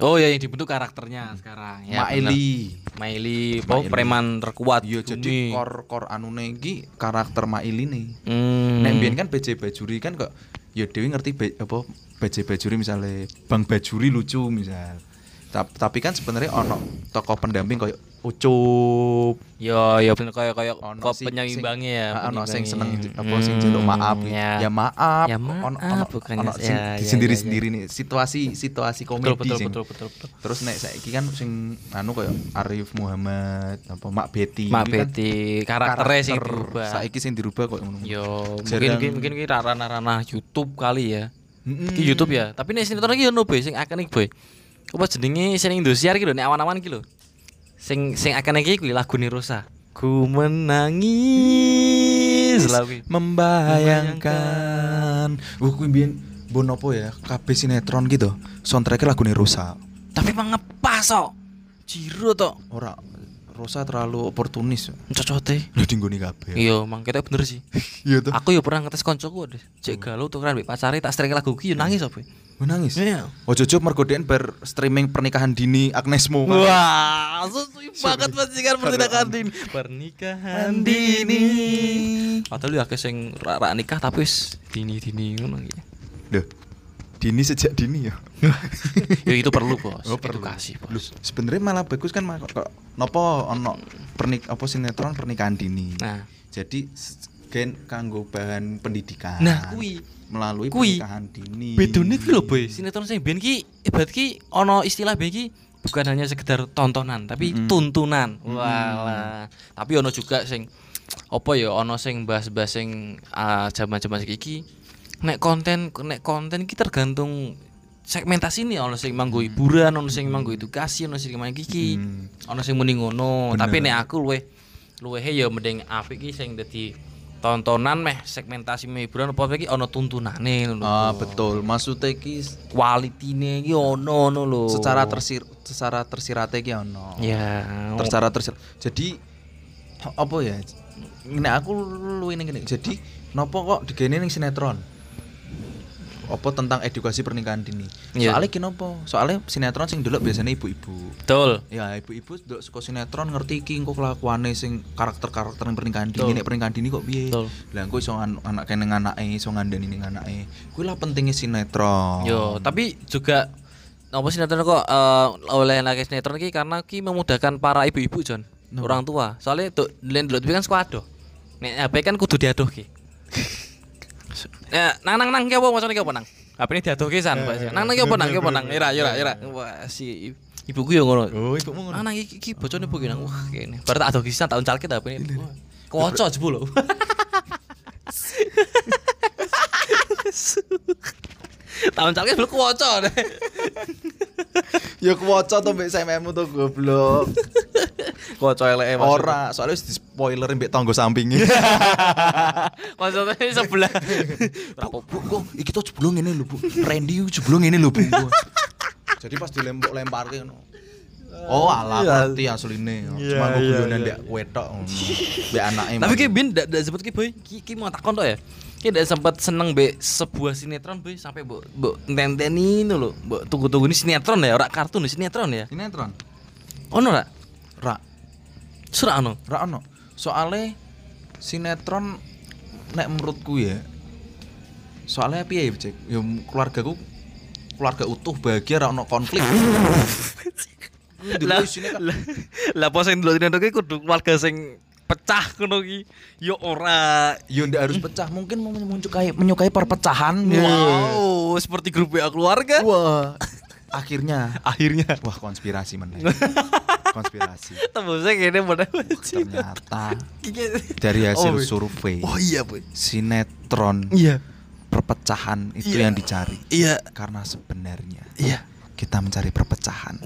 Oh ya yang dibentuk karakternya sekarang. Ya, Maili. bener. Maili, oh preman terkuat. Iya, jadi kor kor anune iki karakter Maili nih. Hmm. Nek mbiyen kan BJ Bajuri kan kok ya Dewi ngerti be- apa BJ Bajuri misalnya Bang Bajuri lucu misal. Ta- Tapi kan sebenarnya ono tokoh pendamping koyo ucup Yo yo bener kayak kayak Ono kok sing- penyeimbangnya ya. Ah, ono sing seneng apa sing jeluk Hmm, maaf ya. ya maaf Ya Ono- ono maaf, bukannya- ono sing ya, ya, sendiri ya, ya. sendiri nih situasi situasi komedi Betul betul sing betul betul betul. terus nek saiki kan sing anu kayak Arif Muhammad apa Mak Betty Mak Ini kan Betty karakternya sing karakter dirubah. saiki sing dirubah kok ngono Yo mungkin mungkin mungkin kita ranah ranah YouTube kali ya. Ki YouTube ya. Tapi nek sinetron iki ono boy sing ikonik boy. Apa jenenge sing Indosiar iki lho nek awan-awan iki lho. Sing sing ikonik iki kuwi lagune Rosa. Ku menangis lagu. membayangkan wah kuwi mbiyen mbon apa ya kabeh sinetron gitu soundtracknya lagune Rosa Tapi emang ngepas kok. Jiro tok. ora Rosa terlalu oportunis Cocote. lho dinggoni kabeh Iya, emang kita bener sih. iya tuh Aku yo pernah ngetes koncoku deh. Cek galau tukeran mbek pacare tak streaming lagu ki yo nangis apa. menangis Iya. Ojo ojo mergo den ber streaming pernikahan dini Agnesmo Wah, sesuai banget pancingan pernikahan dini. Pernikahan dini. Padahal ya akeh sing ra ra nikah tapi wis dini-dini ngono iki. Duh, dini sejak dini ya. Ya itu perlu, Bos. Oh, perlu. Edukasi, Bos. sebenarnya malah bagus kan kok nopo ono pernik apa sinetron pernikahan dini. Nah, Jadi gen kanggo bahan pendidikan. Nah, kuwi. melalui Kuwi. pernikahan dini. bedone kuwi lho, Boy. Sinetron sing ben ki ibarat ki ono istilah ben ki bukan hanya sekedar tontonan tapi Mm-mm. tuntunan. Walah. Tapi ono juga sing apa ya ono sing bahas-bahas sing ah, zaman-zaman iki nek konten nek konten ki tergantung segmentasi ini ono sing manggo hiburan, ono sing manggo edukasi, ono sing manggo iki. Hmm. Ono sing muni ngono, tapi nek aku luwe luwehe ya mending apik ki sing dadi tontonan meh segmentasi meh hiburan apa iki ono tuntunane ngono. Ah, betul. Maksudnya ki s- Kualitine iki ono ngono lho. secara tersir secara tersirate ki ono. ya Secara tersir. Jadi apa ya? Nek aku luwih ning ngene. Jadi nopo kok digene ning sinetron? Apa tentang edukasi pernikahan dini? Iya. Soalnya kenapa? Soalnya sinetron sing delok biasanya ibu-ibu. betul. Ya ibu-ibu delok saka sinetron ngerti iki engko kelakuane sing karakter-karakter ning pernikahan dini, nek pernikahan dini kok piye? Lah engko iso an- anak kene anake, iso ngandani ning anake. Kuwi lah pentingnya sinetron. Yo, tapi juga apa sinetron kok eh, oleh lagi sinetron iki karena ki memudahkan para ibu-ibu Jon, Kenapa? orang tua. Soalnya tuh len dulu kan suka adoh. Nek HP kan kudu diadoh ki. Ya, nang nang nang ki apa macane ki apa nang? HP ini diadoh ki san, Pak. Nang nang ki apa nang ki apa nang? Ira ira ira. Wah, si ibuku yo ngono. Oh, ibumu ngono. Nang nang iki iki bocone ibu nang. Wah, kene. Bar tak adoh kisan tahun calket HP ini. Kocok jebul lho. Tahun calket belum kocok deh. Ya kuwaca to mbek sememu to goblok. Kocok eleke Ora, soalnya wis di spoiler mbek tangga sampinge. Maksudnya sebelah. Bu, bu, bu, iki tuh jebulung ngene lho, Bu. Randy iki jebulung ngene lho, Bu. Jadi pas dilempok lemparke ngono. Oh, alah ngerti asline. Cuma gue guyonan mbek wetok ngono. Mbek anake. Tapi ki bin ndak sempet ki boy. Ki ki mau takon tok ya. Ki ndak sempet seneng be sebuah sinetron boy sampai mbok mbok tenteni itu lho. Mbok tunggu-tunggu ini sinetron ya, ora kartun sinetron ya. sinetron. Ono ora? Ra, Surah ono. ra ono. Soale sinetron nek menurutku ya. Soalnya piye ya, Cek? Ya keluargaku keluarga utuh bahagia ra ono konflik. Lah, Dulu kan lah, lah apa sing ndelok sinetron ki kudu keluarga sing pecah ngono ki. Yo ora. Ya ndak harus pecah, mungkin mau menyukai menyukai perpecahan. Wow, seperti grup WA keluarga. Wah. Akhirnya Akhirnya wah konspirasi men. konspirasi. tembusnya gini pada Ternyata dari hasil Oh, iya. survei Oh iya, boy. sinetron Iya. perpecahan itu Iya. yang dicari. Iya. Karena sebenarnya Iya. kita mencari perpecahan.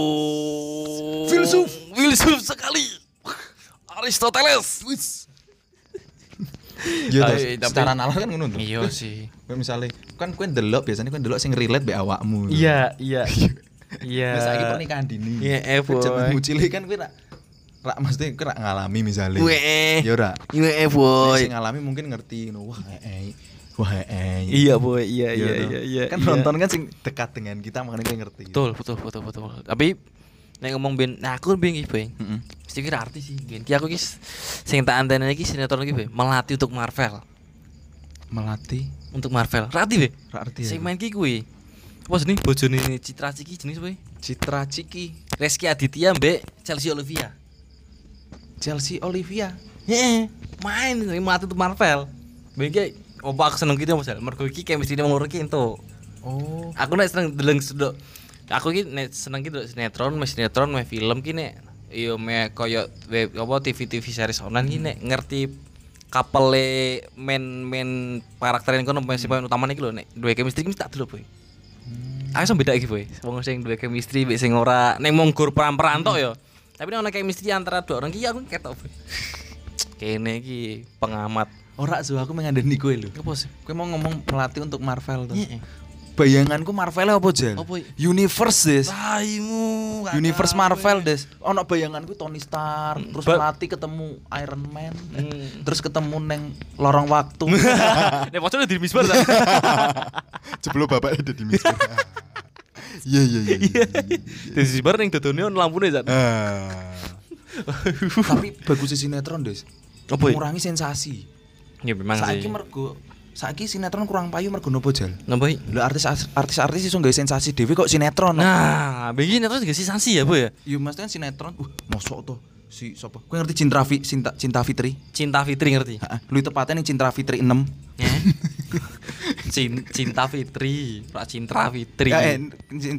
Waduh. Filsuf. Filsuf sekali. Aristoteles. Iya, tapi- secara nalar kan ngono tuh. Iya sih. Kowe misale kan kowe ndelok biasanya kowe ndelok sing relate mbek awakmu. Iya, iya. Iya. Nah, saiki pernikahan dini. Iya, eh, boy. Jaman cilik kan kowe rak rak mesti kowe rak ngalami misalnya. Weh. Ya ora. Iya, Nek boy. sing ngalami mungkin ngerti ngono. Wah, eh. Wah, eh. Iya, boy. Iya, Ya iya, iya, iya. Kan iya. nonton kan sing dekat dengan kita makanya kita ngerti. Betul, betul, betul, betul. Tapi nek ngomong ben, nah aku ben iki, Boy. Heeh. Mesti kira artis sih. Ben ki aku ki sing tak antene iki sinetron iki, Boy. Melatih untuk Marvel. Melatih Untuk Marvel. Rati, Boy. ra arti. Sing ya. main ki kuwi. Apa jenenge bojone Citra Ciki jenis, Boy? Citra Ciki. Reski Aditya mbek Chelsea Olivia. Chelsea Olivia. Heeh, main mati tuh Marvel. Bengke opo aku seneng gitu Mas. Mergo iki chemistry wong loro iki entuk. Oh. Aku nek seneng deleng sedok. Aku iki nek seneng gitu sinetron, me sinetron, me film ki nek yo me koyo web apa TV-TV series online ki nek ngerti kapele main main karakter yang kono main pemain utamanya iki lho nek duwe chemistry ki tak delok boy. Aku sama beda iki boy. Wong sing duwe chemistry mbek sing ora nek monggur peran-peran tok yo. Tapi nek ono chemistry antara dua orang ki aku ketok boy. Kene iki pengamat. Ora so aku mengandani kowe lho. Apa sih? Kowe mau ngomong pelatih untuk Marvel tuh. Bayanganku Marvel apa Jal? Apa? Universe des. Taimu. Universe Marvel des. Ono bayanganku Tony Stark, terus Ba- ketemu Iron Man, eh, Hmm. terus ketemu neng lorong waktu. Nek pocok di misbar ta. Jeblo bapak ada di misbar. Iya iya iya. iya. Di misbar ning dodone ono lampune zat. Ah. Tapi bagus sinetron des. Apa? Mengurangi sensasi. Ya memang Saiki sih. mergo saiki sinetron kurang payu mergo nopo Jal? Iki? Lho artis artis artis iso nggawe sensasi dhewe kok sinetron. Nah, begini terus dikasih sanksi ya, Bu ya? Yo mas kan sinetron. Uh, mosok tuh si sapa? Kowe ngerti Cinta Cinta, Cinta Fitri? Cinta Fitri ngerti? Heeh. Lu tepatnya nih Cinta Fitri 6. Ya. Cin- Cinta Fitri, Pak Cinta Fitri. Eh,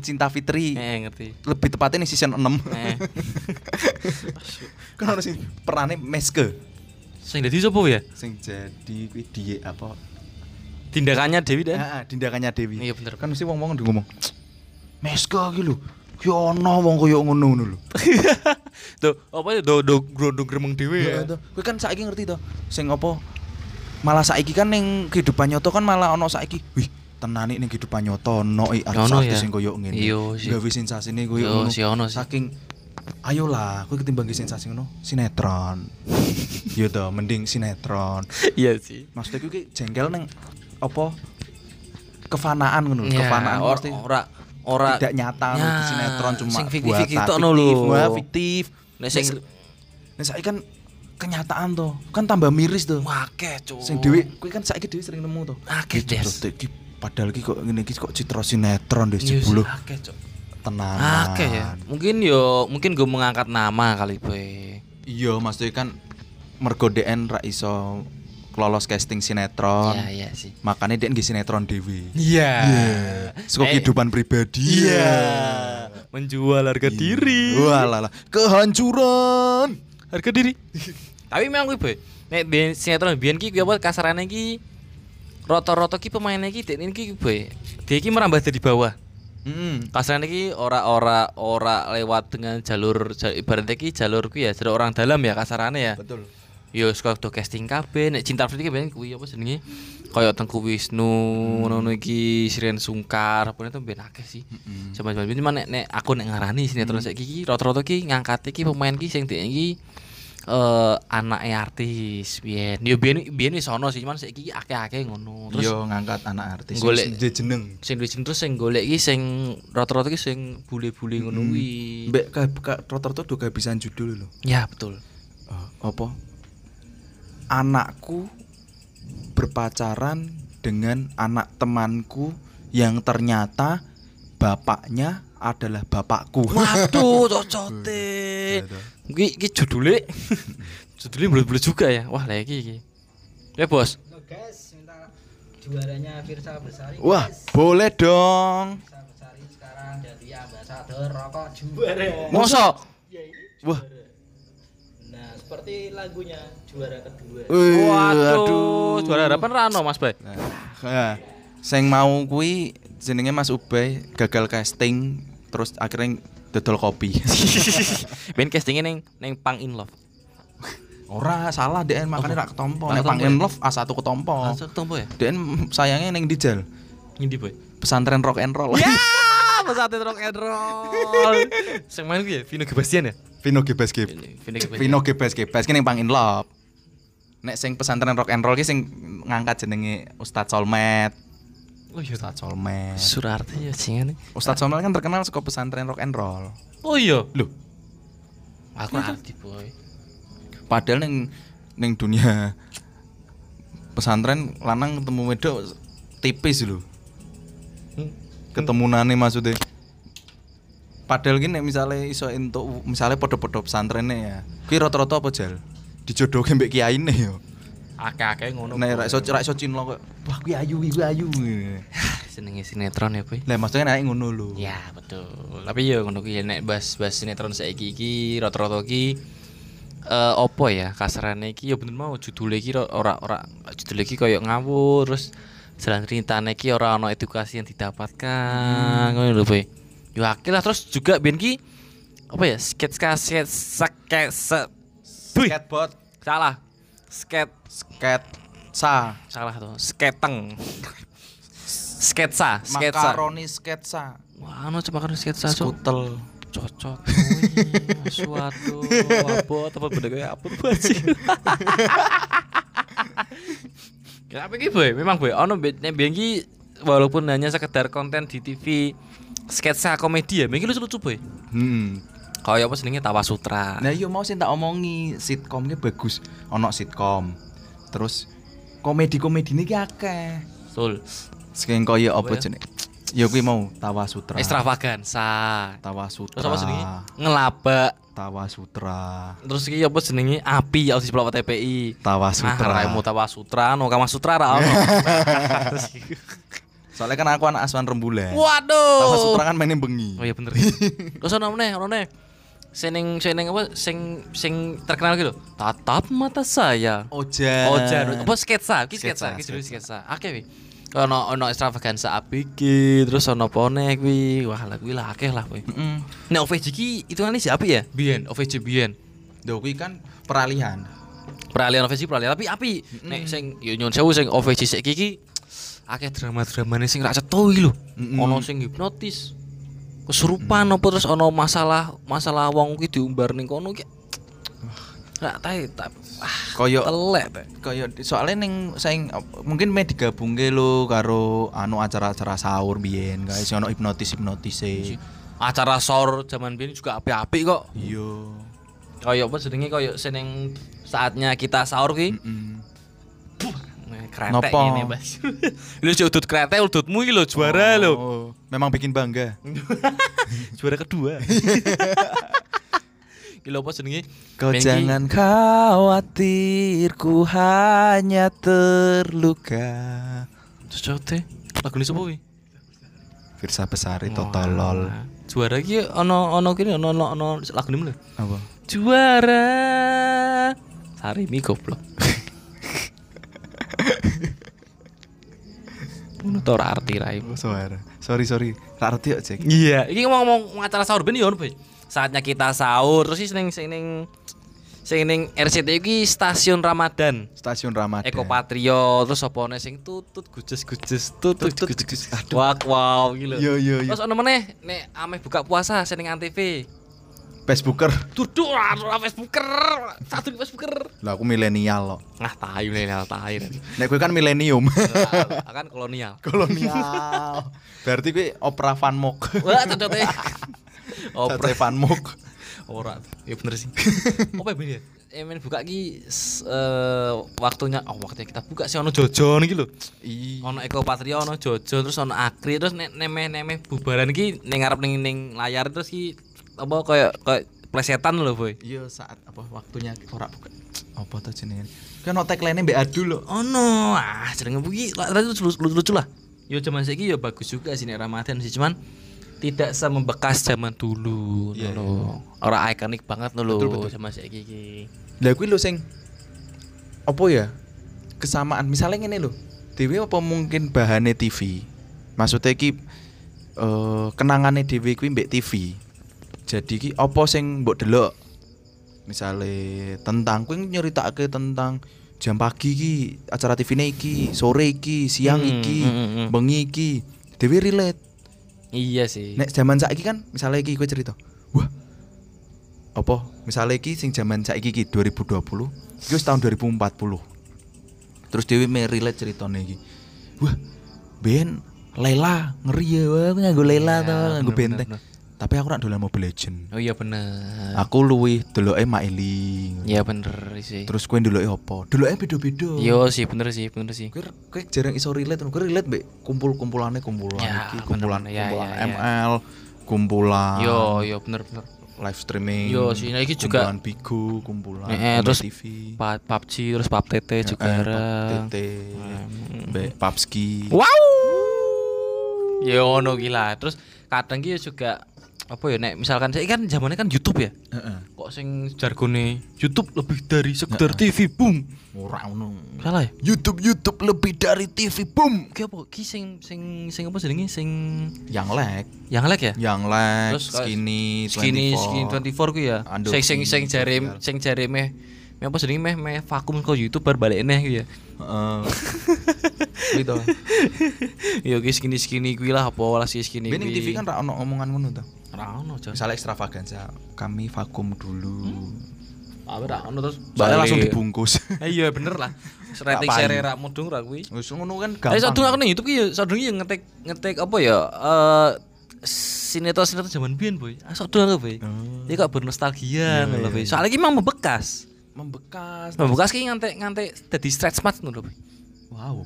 Cinta Fitri. Eh, ngerti. Lebih tepatnya nih season 6. Eh. kan harus perannya Meske. Sing dadi sapa ya? Sing jadi kuwi apa? Tindakannya Dewi dan Heeh, tindakannya Dewi. Iya, bener. Kan mesti wong-wong ngomong. Meske iki lho. Ki ono wong koyo ngono ngono lho. Tuh, apa ya do do grondong gremeng dhewe ya. Kowe kan saiki ngerti toh. Sing apa? Malah saiki kan ning kehidupan nyata kan malah ono saiki. Wih, tenane ning kehidupan nyata ono i Ono artis ya. sing koyo ngene. Iya. Gawe sensasine koyo Iya ngono. sih, ono sih. Saking ayolah, kowe ketimbang ge sensasi ngono, sinetron. Iya toh, mending sinetron. Iya sih. Maksudnya kowe ki jengkel ning apa? Kefanaan ngono, Ya, kefanaan or- pasti ora ora tidak nyata Ya, di sinetron cuma sing fiktif buatan fiktif no lho. fiktif. Nek sing Nek saiki kan kenyataan tuh, kan tambah miris tuh. akeh, Cuk. Sing dhewe kuwi kan saiki dhewe sering nemu tuh. Akeh, Des. padahal iki kok ngene iki kok citra sinetron deh Iya sih, jebul. akeh, Cuk. Tenanan. Akeh ya. Mungkin yo mungkin gue mengangkat nama kali boy. Iya, maksudnya kan mergo DN ra iso lolos casting sinetron. Iya iya sih. Makanya dia nggih sinetron dewi. Iya. Suka Eh, kehidupan pribadi. Iya. Menjual harga diri. Wah lah lah. Kehancuran. Harga diri. Tapi memang gue boy. Nek sinetron biyen ki kuwi apa kasarane ki roto-roto ki pemainnya ki dek iki boy. Dia ki merambah dari bawah. Hmm. Kasarane ki ora ora lewat dengan jalur ja- ibaratnya ki jalur ku ya jalur orang dalam ya kasarane ya. Betul. Yo suka do casting kabeh nek cinta ki ben kuwi apa jenenge? Kaya Tengku Wisnu ngono iki Sirien Sungkar apa itu ben akeh sih. Mm-mm. Zaman-zaman biyen cuma nek nek aku nek ngarani sinetron saiki ki rata-rata ki ngangkat iki pemain ki sing dhek iki eh anake artis biyen. Yo biyen biyen wis ono sih cuman saiki ki akeh-akeh ngono. Terus Yo ngangkat anak artis. Golek- duwe jeneng. sing duwe jeneng terus sing golek iki sing rata-rata ki sing bule-bule ngono kuwi. Mbek rata-rata do kehabisan judul lho. Ya betul. Eh, apa? Anakku berpacaran dengan anak temanku yang ternyata bapaknya adalah bapakku. Waduh, cocote. Iki iki judule. judule bulat-bulat juga ya. Wah, lah iki iki. Ya, Bos. Halo guys, minta juaranya Firsa Besari. Wah, guys. boleh dong. Firsa Besari sekarang jadi ambasador rokok juara. Mosok. Ya ini Wah. Nah, seperti lagunya juara kedua. Wih, Waduh, juara harapan Rano, Mas Bay. Nah, sing mau kuwi jenenge Mas Ubay gagal casting terus akhirnya dodol kopi. Ben castingnya neng neng Pang in Love. Ora salah DN makanya rak ketompo. Nek Pang ketompo in ya? love A1 ketompo. Langsung tombo ya? DN sayangnya ning Dijal. Ngendi, Boy? Pesantren rock and roll. Ya, pesantren rock and roll. Sing main ku ya Vino Gebastian ya? Vino Gebes Geb. Vino. Vino Gebes Gebes ki ning Pang in love. Nek sing pesantren rock and roll ki sing ngangkat jenenge Ustadz Solmed. Oh iya. Ustadz Solmed. Surarti ya singane. Ustadz Solmed kan terkenal suka pesantren rock and roll. Oh iya. Loh, Aku ngerti, Boy. padahal ning ning dunia pesantren lanang ketemu wedok tipis lho. Hmm. Ketemunane maksudnya padahal gini misalnya iso entuk misalnya podo-podo pesantrennya ya. Kuwi rata-rata apa jal dijodohke mbek kiyaine yo. Akeh-akeh ngono. nek ra iso ra iso cinlok kok wah kuwi ayu kuwi ayu. Senenge sinetron ya, Boy. lah maksudnya nek ngono lho. Ya, betul. Tapi ya ngono ki nek bahas-bahas sinetron saiki iki rata-rata ki eh opo ya kasarane iki ya bener mau judule iki ora ora judule iki koyo ngawur terus jalan ceritane iki ora ono edukasi yang didapatkan ngono lho boy yo akeh lah terus juga ben ki apa ya sketch sketch Wih, skateboard. Salah. Skate sket sa. Salah tuh sketeng. Sketsa sketsa. Makaroni sketsa. Wah anu coba kan sketsa skutel. Cocok wih, suatu abot apa beda kayak apa sih ya apa gitu boy? Memang boy ono nek biyen ki walaupun hanya sekedar konten di TV sketsa komedi ya mungkin lucu lucu boy. Hmm. Kayak apa senengnya Tawa Sutra. Nah iya mau sih tak omongi sitkomnya bagus. Ono sitkom terus komedi-komedi ini akeh. Betul. Sing kaya apa Apa ya? ya kuwi mau Tawa Sutra. Extravaganza Tawa Sutra terus apa senengnya ngelabak. Tawa Sutra. Terus ki apa senengnya api ya di sebelah TPI Tawa Nah, Sutra. raimu Tawa Sutra, no Kama Sutra ra ono. soalnya kan aku anak asuhan rembulan Waduh. Tawa Sutra kan mainnya bengi Oh iya bener. Terus ono meneh, ono meneh. Seneng seneng apa sing sing terkenal gitu. Tatap mata saya. Oja jar. Apa sketsa? Ki Sketsa, ki judul sketsa. Akeh wi. Ono ono extravaganza ABG, terus ono pone kuwi. Wah, lah kuwi lah akeh lah kuwi. Heeh. Nek OVJ ki hitungane siapa ya? Biyen, OVJ Biyen. Lho kuwi kan peralihan Peralihan OVJ peralihan tapi api. Nek sing yo nyun sewu sing OVJ ki akeh drama-dramane sing ra cetho iki lho. Mm-mm. Ono sing hipnotis. Kesurupan apa terus ono masalah masalah wong ki diumbar ning kono ki. Ra tae ta. Ah, Kaya telek ta. kaya soalnya ning sing mungkin me digabungke lho karo anu acara-acara sahur biyen guys sing ono hipnotis-hipnotise. Acara sor zaman biyen juga apik-apik kok. Iya. Kayak apa jenenge kayak seneng saatnya kita sahur ki. Heeh. Nah, Kretek Nopo? ini, Mas. Lu udut kretek udutmu lho juara. Oh, memang bikin bangga. Juara kedua. Gila apa jenenge? Kau Bengki. jangan khawatir, ku hanya terluka. Cocok teh. Lagu ini sapa? Firsa Besari Wah. Totolol. Juara iki ono ono kene ono ono lagu ini lho. Apa? Juara. Sarimi goblok. Ngono ora arti rai. Sorry sorry. Ra arti kok, Cek. Iya, iki ngomong-ngomong acara sahur ben yo. Saatnya kita sahur terus sing sing ning sing ning RCTI iki stasiun Ramadan. Stasiun Ramadan. Eko Patrio terus apa nih sing tutut gujes gujes tutut gujes wak wow gitu Iya, iya, iya. terus ono meneh nek ameh buka puasa seneng antv Facebooker. duduk ora ora Facebooker satu di Facebooker Lah aku milenial kok. nah tahu milenial tahu Nek gue kan milenium. kan kolonial Kolonial. Berarti gue opera Van Mok. wah cocok teh opera Van Mok. ora ya bener sih apa ya Emen buka ki eh, waktunya oh waktunya kita buka sih ono jojon iki lho Ih. ono Eko Patrio ono Jojo terus ono Akri terus nek nemeh nemeh bubaran iki ning ngarep ning ning layar terus ki apa kayak kayak plesetan lho boy Iya saat apa waktunya ora buka. Apa tuh jenenge? Kan ono tagline mbek adu lho. ono ah jenenge iki tadi lucu, lucu, lucu lah yo zaman saiki yo bagus juga sih nek Ramadan sih cuman tidak semembekas zaman dulu Iya, lho ora ikonik banget lho Betul, betul. zaman iki Lah kuwi lho sing apa ya? Kesamaan misalnya ngene lho. Dewe apa mungkin bahane TV? Maksudnya iki eh kenangane dhewe kuwi mbek TV. Jadi ki apa sing mbok delok? Misale tentang kuwi nyeritakake tentang jam pagi ki acara TV-ne iki, sore iki, siang Hmm, iki, hmm, hmm. bengi iki. Dewe relate. iya sih Nek zaman saiki kan misalnya iki kowe cerita. Wah. Apa? Misalnya iki sing zaman saiki iki 2020, iki wis tahun 2040. Terus Dewi me relate ceritane iki. Wah, Ben Lela ngeri ya, wah nganggo Lela Iya, to, nganggo bener, benteng. bener, Tapi aku nak dolan Mobile Legend. oh iya bener Aku luwih deloke Maili. iya bener sih Terus kowe deloke apa? Deloke beda-beda. Yo sih bener sih bener sih Kowe kowe jarang iso relate, kowe relate mbek kumpul-kumpulane kumpulan Ya, iki, kumpulan bener-bener. Ya, kumpulan ya, ya. ML, kumpulan Yo yo bener bener. live streaming Yo, sih, nah, iki juga- kumpulan bigu kumpulan Eh, eh, terus TV Pa- PUBG terus PUBG TT juga eh, bareng. TT Mbak Papski Wow. Ya ngono gila. Terus kadang ki juga apa ya nek misalkan saya kan zamannya kan YouTube ya. Heeh. Kok sing jargone YouTube lebih dari sekedar TV boom. ora ono Salah ya? YouTube YouTube lebih dari TV boom Ki apa? Ki sing sing sing apa jenenge sing yang lag yang lag ya? yang lag Terus kayak skinny Skinny 24. skinny 24 ku ya. Ando Sing sing sing jare sosial. sing jare meh meh apa jenenge meh meh vakum kok YouTube bar balik neh ku ya. Heeh. gitu Ya ki skinny skinny kuwi lah apa lah si skinny Bening. TV kan ra ono omongan ngono Ora ono, Jon. misalnya ekstravaganza kami vakum dulu Ah, ora ono terus soalnya langsung dibungkus iya bener lah. Rating share rak mudung ra kuwi. wis ngono kan Tapi gampang sadurunge aku ning YouTube ki ya sadurunge ya ngetek ngetek apa ya eh sinetron sinetron zaman biyen boy. Ah sadurunge boy. Oh. Ini kok bernostalgia ngono iya, boy. iya. Soalnya ki memang membekas. Membekas Membekas ki ngantek ngantek dadi stretch mark ngono wow.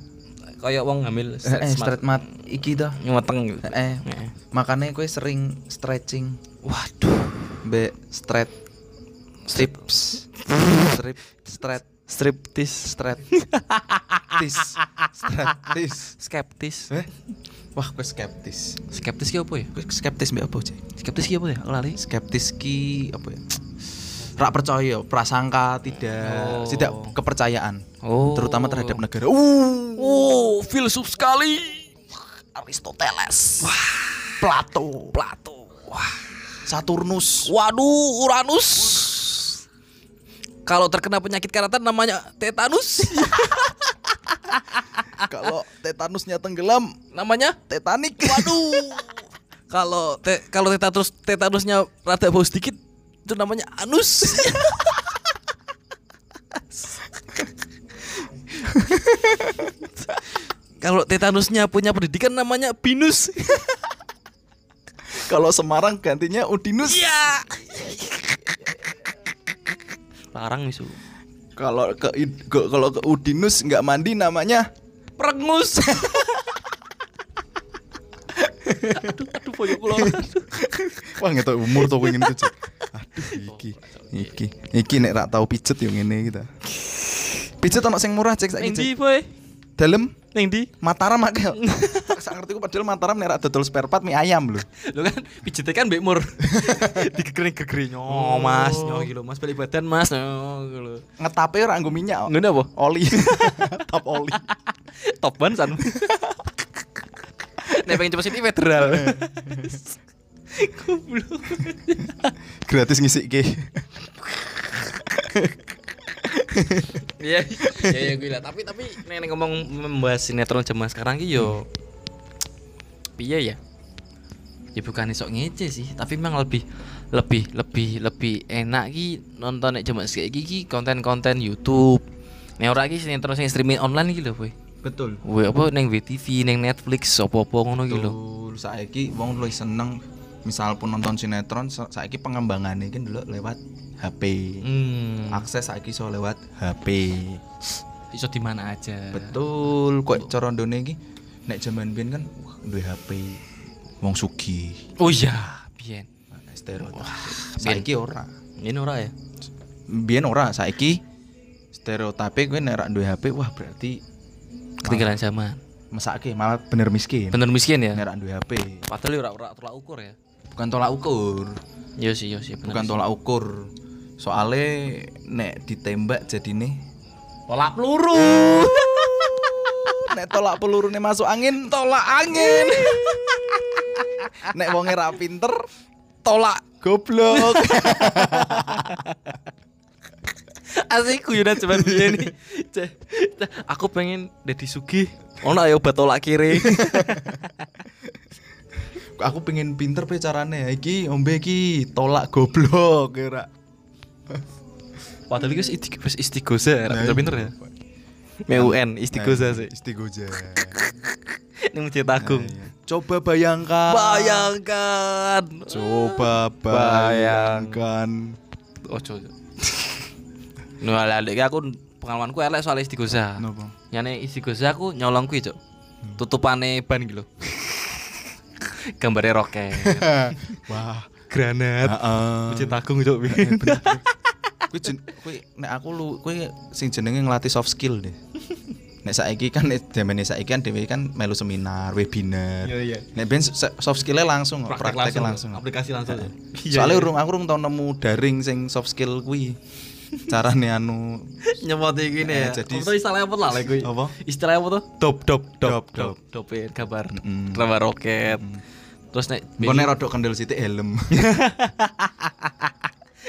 Kayak wong ngambil eh, stretch eh, straight mat iki dah nyuweteng. Gitu. eh. Heeh. makanya gue sering stretching. Waduh. be straight strips strip straight Striptis straight tis skeptis. eh? Wah gue skeptis. Skeptis ki apa ya? gue skeptis mbak apa sih Skeptis ki apa ya? Lali. skeptis ki apa ya rak percaya prasangka tidak Oh. tidak kepercayaan Oh. terutama terhadap negara uh Oh, filsuf sekali. Aristoteles Plato Plato. Wah. Saturnus Waduh, Uranus. Kalau terkena penyakit karatan namanya tetanus. kalau tetanusnya tenggelam namanya Titanic waduh. Kalau te kalau tetanus tetanusnya rada bau sedikit itu namanya anus. kalau tetanusnya punya pendidikan namanya binus. kalau Semarang gantinya Udinus Iya. Larang misu. kalau ke, kalau ke Udinus nggak mandi namanya Perengus. Aduh, aduh, boyo kula. wah nggak tahu umur tuh pengen Cek. aduh iki iki iki nek rak tahu pijet yang ini kita pijet ono sing murah cek saiki Ning ndi, cek boy? dalem Ning ndi? Mataram akeh sak ngerti ku padahal Mataram nek rak dodol spare part mie ayam lho Lo kan pijetnya kan mbek mur. Digegering-gegering. Oh, Mas, nyo iki lho, Mas balik badan, Mas. Nyo lho. ngetape ora nggo minyak. Ngene apa? oli top oli Top ban san. Nek pengen cepet sini federal. Goblok. gratis ngisi ke Iya, ya ya gue lah. Tapi tapi nek nek ngomong membahas sinetron zaman sekarang ki yo piye ya? Ya bukan isok ngece sih, tapi memang lebih lebih lebih lebih enak ki nonton nek zaman kayak gini konten-konten YouTube. Nek ora ki sinetron sing streaming online iki lho, boy. Betul Woi apa neng WTV, neng Netflix, apa-apa ngono iki lho. Saiki wong luwih seneng misal pun nonton sinetron sa- saiki pengembangannya kan dulu lewat HP. Hmm. Akses saiki iso lewat HP. Iso di mana aja. Betul, kok cara ndone iki nek jaman biyen kan wah duwe HP wong sugih. Oh iya, biyen. Stereotip. biyen. Saiki ora. Ini ora ya? Biyen ora, saiki stereotipe nek ora duwe HP wah berarti Ketinggalan zaman. mesake malah bener miskin. Bener miskin ya? Ora duwe HP. Padahal ora ora tolak ukur ya. Bukan tolak ukur. Iya sih, iya sih, bener. bukan sih. tolak ukur soalnya nek ditembak jadi nih tolak peluru. nek tolak peluru nih masuk angin tolak angin nek wonge ra pinter tolak goblok Asik guyonan cuman dia nih. Aku pengen Dedi Sugih. Ono ayo obat tolak kiri. aku pengen pinter pe carane iki ombe iki tolak goblok kira Padahal itu isti wis istigoza, Nah, pinter-pinter ya. MUN istigoza sih. istigoza Ini Masjid Agung. coba bayangkan Bayangkan. coba bayangkan Ojo. Nah, lah lek aku pengalamanku elek soal istigoza. Napa? Nyane istigoza aku nyolong kuwi, Cuk. Tutupane ban gitu. Gambarnya roket. Wah, Granat. heeh. Uji tagung cok. Kuwi jen kuwi nek aku lu kuwi sing jenenge ngelatih soft skill deh. Nek saiki kan zamane saiki kan dhewe kan melu seminar, webinar. Iya, iya. Nek ben soft skill-nya langsung, Praktek prakteknya langsung, langsung. aplikasi langsung. Iya, Soalnya iya. urung aku urung tau nemu daring sing soft skill kuwi. Carane anu Nyemot iki Eh, ya. jadi- Apa istilahnya apa lah kuwi? Apa? Istilahnya apa tuh? Dop dop Dop, dop dop. dop. Dopin gambar Mm. gambar roket. Terus nek Engko nek rodok kendel sithik helm.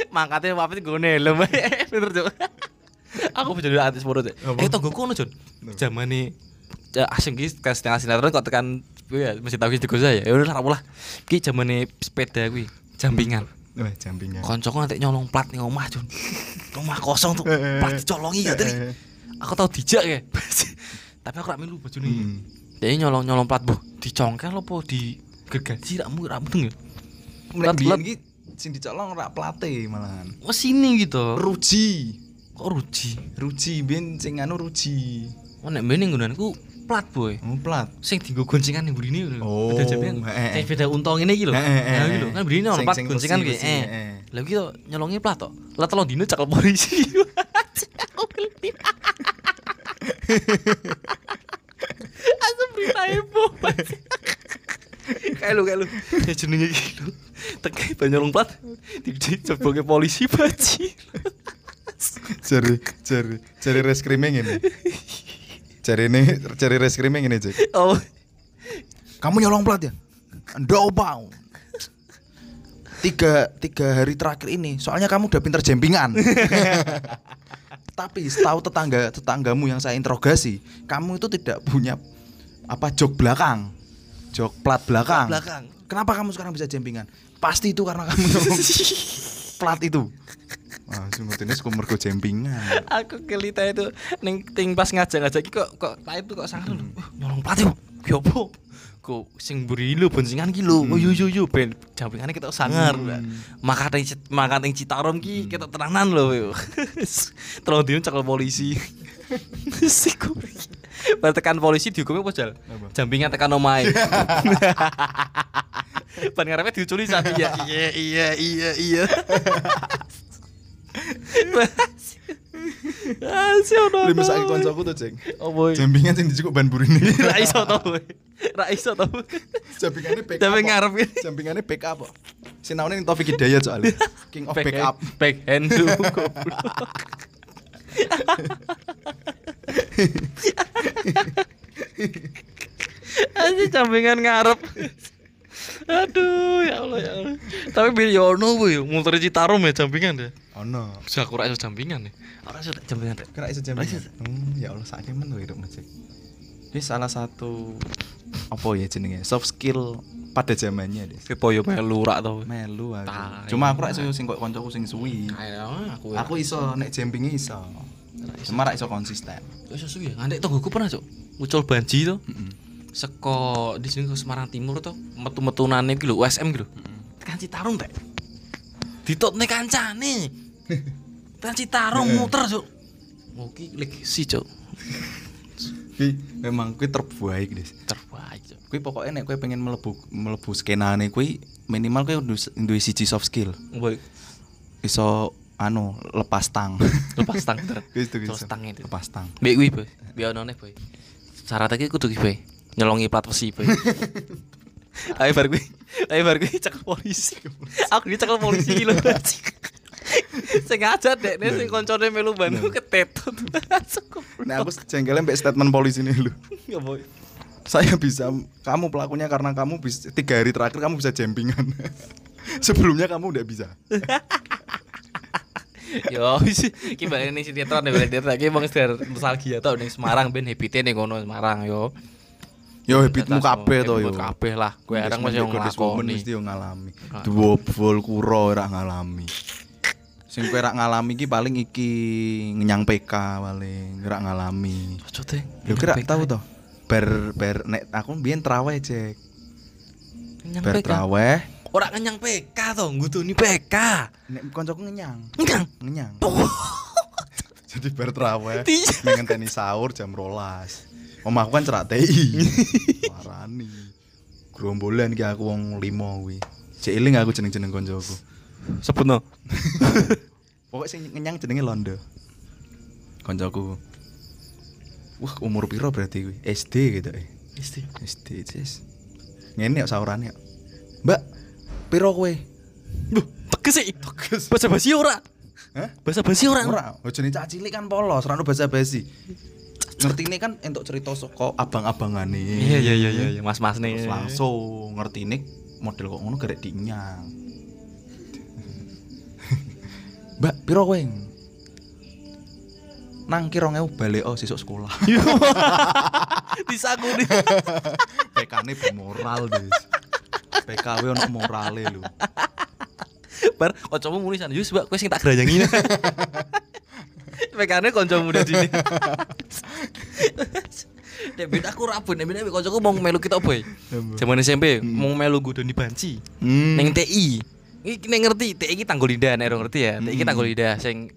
mangkatnya apa sih gue helm bener Cok. aku bisa jadi artis moro Cok. eh tunggu kono Jon zaman nih asing ki tes tengah sinetron kok tekan ya masih tahu gitu saya ya udah lah ki zaman nih sepeda gue jampingan Wah, jampingan. koncoku nanti nyolong plat nih omah Jon rumah kosong tuh plat dicolongi ya tadi aku tahu dijak ya tapi aku rak baju nih Hmm. jadi nyolong nyolong plat bu dicongkel apa di gergaji ramu ramu tuh Nek Lat- biyen lat- ki sing dicolong rak plate malahan. oh sini gitu Ruji. kok ruji Ruji biyen sing anu ruji. Oh nek mbene nggonanku plat boy. Oh, plat. Sing dienggo goncengan ning burine lho. Oh, Beda. Kayak beda unta ngene iki lho. Nah iki lho, kan burine ono Sing- plat goncengan ki. besi, Eh. heeh. Lah iki to nyolongi plat to. Lah telung dino cekel polisi. Aku geli. Asem berita heboh. Kayak lu kayak lu. Ya jenenge iki lho. Tekai banyolong plat. Dijebloke polisi baji. Jari jari jari reskrimnya ngene. Jari ini jari reskrimnya ngene, Cek. Oh. Kamu nyolong plat ya? Ndak bau. Tiga, tiga hari terakhir ini, soalnya kamu udah pinter jempingan. Tapi setahu tetangga tetanggamu yang saya interogasi, kamu itu tidak punya apa jok belakang, jok plat belakang. belakang. Kenapa kamu sekarang bisa jempingan? Pasti itu karena kamu nyolong plat itu. Wah, ini suka mergo jempingan. aku kelita itu ning ting pas ngajak-ngajak iki kok kok taib tuh kok sangar lho. Wah, nyolong plat yo. Ki opo? Kok sing mburi lho boncengan ki lho. Oh yo yo yo ben jampingane kita sangar. Makane makane Citarum ki kita tenanan lho yo. Telung dino cekel polisi. Siku. Tekan polisi dihukumnya apa jal? Jampingan tekan omahe. Ngarepe diuculi sapi ya. Iya iya iya iya. Asih ono. Lima saiki koncoku tuh, Ceng. Oh boy. Jempingan sing ban burine. Ra iso to boy. Ra iso to. Jampingannya backup. Tapi ngarep ya. Jampingannya backup kok. Sinaune ning Taufik Hidayat soalnya. King of backup. Backhand tuh goblok. Aja campingan ngarep. Aduh, ya Allah ya Allah. Tapi biar ya ono boy, muter Citarum ya campingan deh. Ono. Bisa aku ra iso campingan nih. Ora iso campingan deh. Kira iso jampingan. Hmm, ya Allah sakit men lho hidup Ceng. Ini salah satu apa ya jenenge soft skill pada zamannya deh. Kepo yo melu rak to. Melu aku. Cuma aku ra iso sing kok koncoku sing suwi. Kayak aku. Aku iso nek jampinge iso. Cuma iso konsisten. Wis susu ya. Ngandek tonggoku pernah, Cuk. Muncul banji to. Heeh. Seko di sini ke Semarang Timur to, metu-metunane iki lho USM iki lho. Tekan Citarum teh. Ditotne kancane. Tekan Citarum muter, Cuk. Oh, ki legasi, Cuk. Kuwi memang kuwi terbaik, Des. Terbaik, Cuk. Kuwi pokoknya nek kowe pengen melebu melebu skenane kuwi minimal kowe kudu duwe siji soft skill. Boy, Iso anu lepas tang. lepas tang ter. Wis itu Lepas tang itu. Lepas tang. Mbek kuwi, Boy. Biar onone, Boy. Syarat iki kudu ki, Boy. Nyelongi plat besi. Ayo bar kuwi. Ayo bar kuwi cekel polisi. Aku dicekel polisi lho. Sengaja dek, nek sing koncone melu Bandung ketetut. Nah aku jengkelnya mbak statement polisi ini lu. Ya, Boy. Saya bisa, kamu pelakunya karena kamu bisa tiga hari terakhir kamu bisa jempingan. Sebelumnya kamu udah bisa. Yo balik ning sinetron ya sinetron iki wong sekedar nostalgia tok ning Semarang ben habite ning kono Semarang yo. Yo habitmu kabeh to yo. Kabeh lah. Kowe areng masih Goddess woman nglakoni. mesti yo ngalami. Ah. Duobol kuro ora ngalami. Sing kowe ora ngalami iki paling iki ngenyang PK paling ora ngalami. Cocok teh. Lho kira tahu to? Bar bar nek aku biyen traweh cek. Kenyang Bar PK. traweh Ora kenyang PK to, nguduni PK. nek koncoku ngenyang. Enggak. Ngenyang. Jadi bar traweh Iya. ngenteni sahur jam rolas. Omahku kan cerak TI. Warani. gerombolan ki aku wong limo kuwi. Jek eling aku jeneng-jeneng koncoku. Sebutno. Pokoknya sing ngenyang jenenge Londo. Koncoku. Wah, umur piro berarti kuwi? SD gitu eh. Isti. SD, Cis. Ngene kok saurane kok. Mbak, piro kowe? Duh, teges sih. Teges. Bahasa basi ora. Hah? Bahasa basi ora. Ora, ojone cah cilik kan polos, ora ono basa-basi. Ngerti ini kan entuk cerita saka abang-abangane. Iya iya iya iya, mas-mas nih. Terus langsung ngerti ini model kok ngono garek dinyang. Mbak, piro kowe? Nang kira ngewu balik oh sesuk sekolah. Disakuni. PK-ne bermoral, Des. PKW ono morale lho. Bar kancamu muni san, "Yus, Mbak, kowe sing tak grayangi." Pekane kancamu muda sini. Nek beda aku rabun, nek beda kancaku mau melu kita apa ya? Zaman SMP mau melu godoni banci. Hmm. Neng TI. Iki nek ngerti TI iki Tanggul nek ora ngerti ya. TI iki Tanggul Indah sing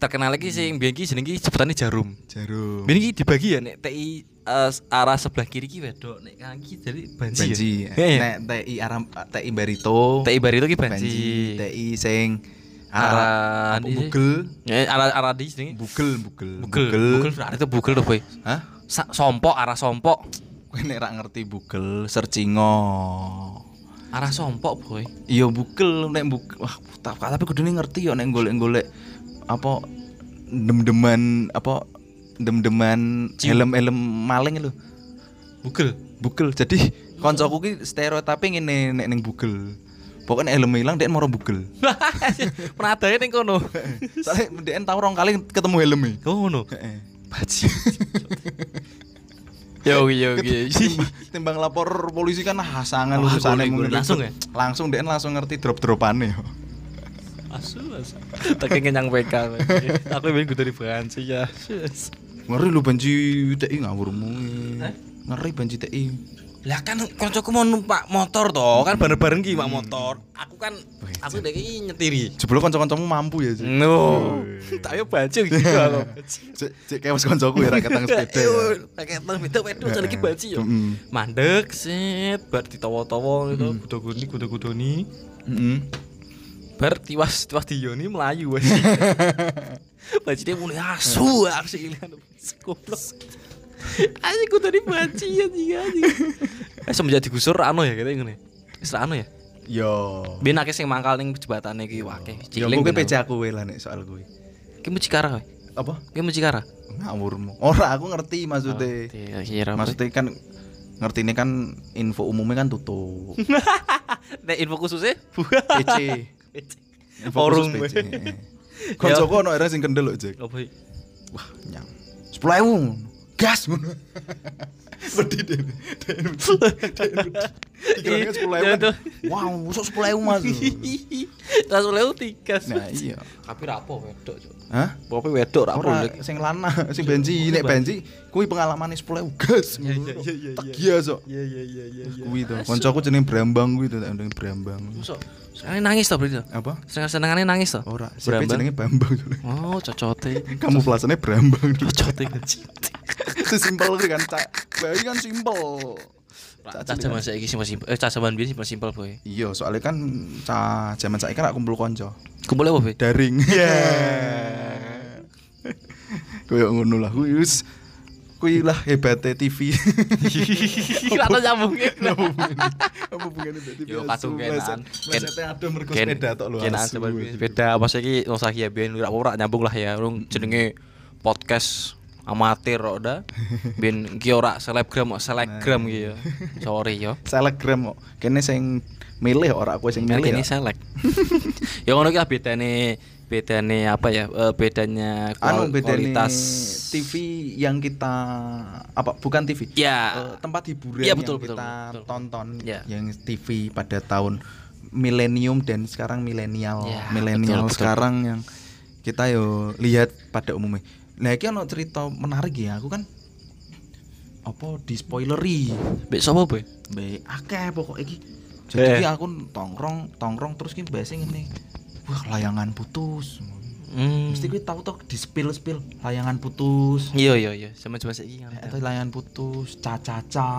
terkenal lagi sing biyen iki jenenge sebutane Jarum. Jarum. Biyen iki dibagi ya nek TI eh, arah sebelah kiri ki wedok, nek kanan ki jadi banci. Banji. ya? Iya, iya. Nek TI aram TI Barito. TI Barito ki Banji. banci. TI sing Arah Bugel. Ya arah arah di sini. Bugel, bugel. Bugel. Bugel. Arah itu bugel tuh, Boy. Hah? Sompok arah sompok. Kowe nek ra ngerti bugel, sercingo. Arah sompok, Boy. Iya bugel nek bugel. Wah, ta- tapi kudune ngerti ya nek golek-golek apa dem-deman apa dem-deman helm-helm maling lho. Bugel. Bugel. Jadi koncoku ki stereotipe ngene nek ning bugel. Pokoknya helm ilang dia mau bugel. Pernah ada ning kono. Soalnya dia tahu rong kali ketemu helmnya. Oh, ngono. Heeh. Baji. Yo yo yo. timbang, timbang lapor polisi kan hasangan boleh, boleh. mungkin. Langsung ya? Langsung dia langsung ngerti drop-dropane. Asu asu. Tak kenyang PK. Aku ben kudu dibanci ya. Ngeri lu banci TI ngawurmu. Ngeri banci TI. Lah kan koncoku mau numpak motor toh, kan bareng-bareng ki mak motor. Aku kan aku dek iki nyetiri. Jebul kanca-kancamu mampu ya, Cik. No. Tapi baju gitu aku. Cek mas kancaku ya ra ketang sepeda. ya. Pakai tang beda wedo jadi ki baci yo. Mm. Mandek set bar ditawa-tawa gitu, kuda-kudi kuda-kudoni. Heeh. Bar tiwas tiwas diyoni melayu wes. Dia mulai asu sih ilihan goblok. Aja kudu dibaci ya tiga aja. Eh semenjak digusur anu ya kita ngene. Wis ra anu ya. Yo. Ben akeh sing mangkal ning jebatane iki. Yo Ciling. kowe peja kowe lah nek soal kowe. Ki mucikara kowe. Apa? Ki mucikara. Ngawurmu. Ora aku ngerti maksudnya. Iya, kira Maksudnya kan ngerti ini kan info umumnya kan tutup. Nek info khususnya PC. Info Forum. khusus PC. Koncoku ono era sing kendel lho, Jack. Apa iki? Wah, nyang. 10.000. Gas ngono. Wedi deh. Dikira Iya, 10.000. tuh. Wow, usuk 10.000 Mas. Langsung lewat tiga. Nah, iya. Tapi rapo wedok, Cuk. Hah? Bapak wedok rapo sing lanang, sing benji, nek benji kuwi pengalamane 10.000 gas. Iya, iya, iya, iya, Tak iya. iya sok. Iya iya iya iya iya. Kuwi to. Koncoku jeneng Brambang kuwi to, tak jeneng Brambang. Masuk. Senengane nangis to berarti. to? Apa? Seneng senengane nangis to? Ora, siapa jenenge Bambang. Oh, cocote. Kamu pelasannya Brambang. Cocote kecil. Sesimpel kuwi kan, Cak. Bayi kan simpel. Cak Cah zaman kan. saiki simpel simpel. Eh, cah zaman biyen simpel simpel, boy. Iya, soalnya kan cah zaman saiki kan kumpul konco. Kumpul apa, boy? Daring. Iya. Kayak ngono lah kuwi wis kuwi lah hebatnya TV. Ora tau nyambungnya. Apa mbak TV? Yo kadung kenan. Mesetnya ada mergo sepeda tok lho. Kenan sepeda. Apa sih iki ya biyen ora ora nyambung lah ya. Urung jenenge podcast amatir kok dah. Ben iki ora selebgram kok selebgram iki ya. Sorry yo. Telegram kok. Kene sing milih ora aku sing milih. ini ya. selek. ya ngono ki lah bedane bedane apa ya? eh, bedanya anu kual- bedane kualitas TV yang kita apa bukan TV Ya. Eh, tempat hiburan Iya, yang betul, betul, kita betul. tonton Ya. yang TV pada tahun milenium dan sekarang milenial Ya, milenial betul, betul. sekarang yang kita yo lihat pada umumnya nah iki ono cerita menarik ya aku kan apa di spoileri Mbek sapa, Boy? Be akeh pokok iki. Jadi Eh. aku tongkrong, tongkrong terus ki bahasa ngene. Wah, layangan putus. Hmm. Mesti kuwi tau to di spill-spill layangan putus. Iya iya iya, sama cuma kan. Atau layangan putus, caca-caca.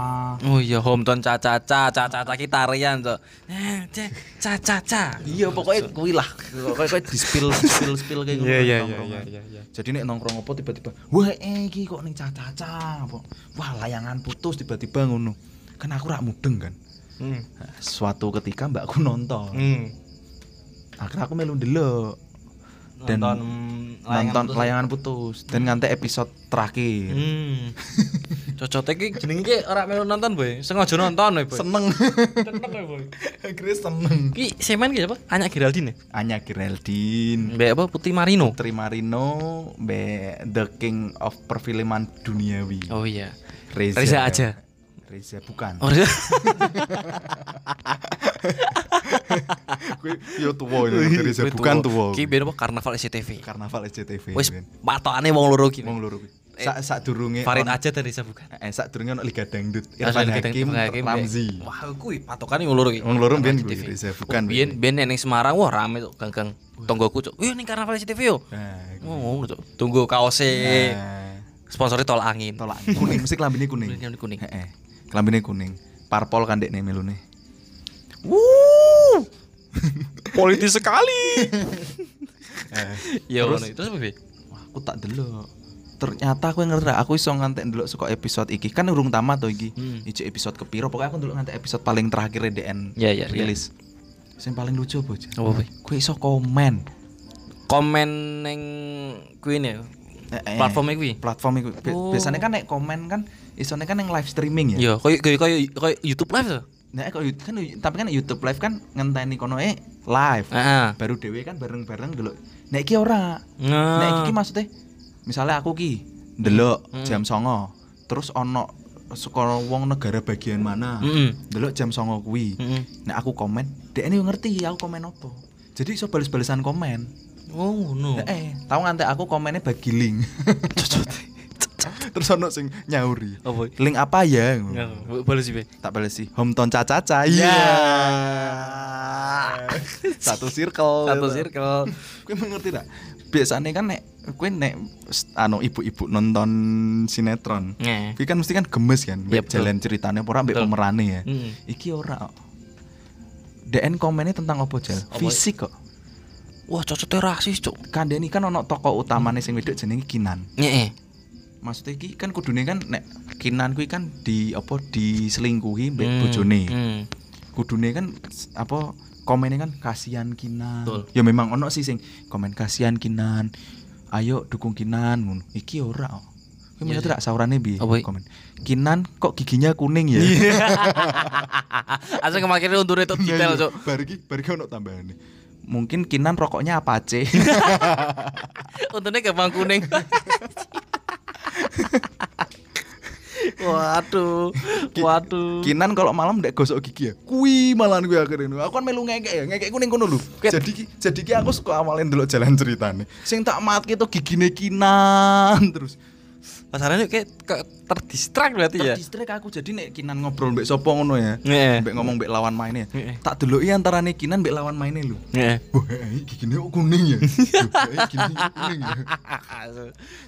Oh iya, hometown caca-caca, caca-caca ki tarian to. Eh, cek, caca-caca. Iya, pokoknya kuwi lah. Pokoknya di spill spill spill kayak Iya, iya, nongkrongan. iya, iya, iya. Jadi nek nongkrong apa tiba-tiba, wah eh iki kok ning caca-caca apa. Wah, layangan putus tiba-tiba ngono. Kan aku rak mudeng kan. Hmm. Suatu ketika mbakku nonton. Hmm. Akhirnya aku melu ndelok. Dan Nonton nonton putus. layangan putus dan ngantek episode terakhir. Hmm. Cocok iki jenenge iki ora melu nonton, Boy. Sengaja nonton, Boy. Seneng. Seneng, Boy. Akhirnya seneng. Ki semen ki apa? Anya Geraldine. ya? Anya Geraldine, Mbak apa Putri Marino. Tri Marino, be The King of Perfilman Duniawi. Oh iya. Reza, Reza aja. Reza bukan. Oh, iya. Kuwi yo tuwa ini Reza bukan tuwa. Ki ben apa Karnaval SCTV. Karnaval SCTV. Wis ben. patokane wong loro ki. wong loro kuwi. Sak sak durunge Farid aja dari Reza bukan. Eh sak durunge ono Liga Dangdut. Asal Irfan Hakim, Ramzi. Wah, kuwi patokane wong loro ki. Wong loro ben. Reza bukan. Oh, Biyen biyen ning Semarang wah rame tuh ganggang tonggoku cuk. Wih ning Karnaval SCTV yo. Oh, ngono cuk. Tunggu kaose. Nah, Sponsornya tol angin. tolak kuning mesti klambine kuning. Kuning, kuning. Heeh. Klambine kuning. Parpol kan dekne melune. Wuh. Politis sekali. Eh, Ya Terus? Terus apa? Wah, aku tak delok. Ternyata aku ngerti aku iso ngantek ndelok saka episode iki. Kan urung tamat to iki. Hmm. Iki episode kepiro pokoknya aku ndelok ngantek episode paling terakhir DN Ya, ya, ya. rilis. Sing paling lucu apa, Cak? Apa, Bi? Kowe iso komen. Komen ning kuwi ne. Eh, eh, Platform kuwi. Platform iku. Bi- Oh. Biasanya kan nek komen kan isone kan yang live streaming ya. Iya, koyo koyo koyo YouTube live tuh. Nah, kok kan tapi kan YouTube live kan ngenteni kono eh live. Heeh. Baru dhewe kan bareng-bareng delok. Nek iki ora. Nah. Nek iki maksudnya misalnya aku ki ndelok Hmm. jam songo terus ono saka wong negara bagian mana Heeh. ndelok jam songo kuwi Heeh. nek aku komen dek ini ngerti aku komen apa jadi iso bales-balesan komen Oh, ngono. Nek, eh tahu ngantek aku komennya bagi link terus ono sing nyauri Apa? link apa ya balas sih, tak bales sih hometown caca-caca iya satu circle Satu circle. Kowe mengerti tak? Biasanya kan nek kowe nek anu ibu-ibu nonton sinetron. Kuwi kan mesti kan gemes kan, Iya, mbek betul. jalan ceritanya ora mbek Betul. pemerane ya. Hmm. Iki ora. DN komennya tentang apa? Apa? Fisik kok. Wah, cocoknya rasis, Cuk. Kandeni kan ono tokoh utamane sing wedok jenenge Kinan. Heeh. Maksudnya iki kan kudune kan nek Kinan kuwi kan di apa diselingkuhi mbek Hmm. bojone. Hmm. Kudune kan apa komennya kan kasihan Kinan. Betul. Ya memang ono sih sing komen kasihan Kinan. Ayo dukung Kinan ngono. Iki ora. kok. Kowe Iya mengerti tak saurane piye? Apa? Komen. Kinan kok giginya kuning ya? Asal kemarin untuk itu detail, Cuk. Bar iki bar iki ono tambahane. Mungkin Kinan rokoknya apa C? Untungnya gampang kuning. Waduh, waduh. Kinan kalau malam ndek gosok gigi ya. Kui malahan gue akhirnya. Aku kan melu ngekek ya, ngekek kuning kono lho. Ket. Jadi jadi ki aku suka awalin dulu jalan ceritane. Sing tak mat gitu gigine Kinan terus. Pasarannya kayak kayak terdistrak berarti ya. Terdistrek aku jadi nek Kinan ngobrol mbek sapa ngono ya. Heeh. Mbek ngomong mbek lawan mainnya. Heeh. Tak deloki antarane Kinan mbek lawan mainnya lho. Heeh. Wah, eh, gigine kok kuning ya. Wah, kuning.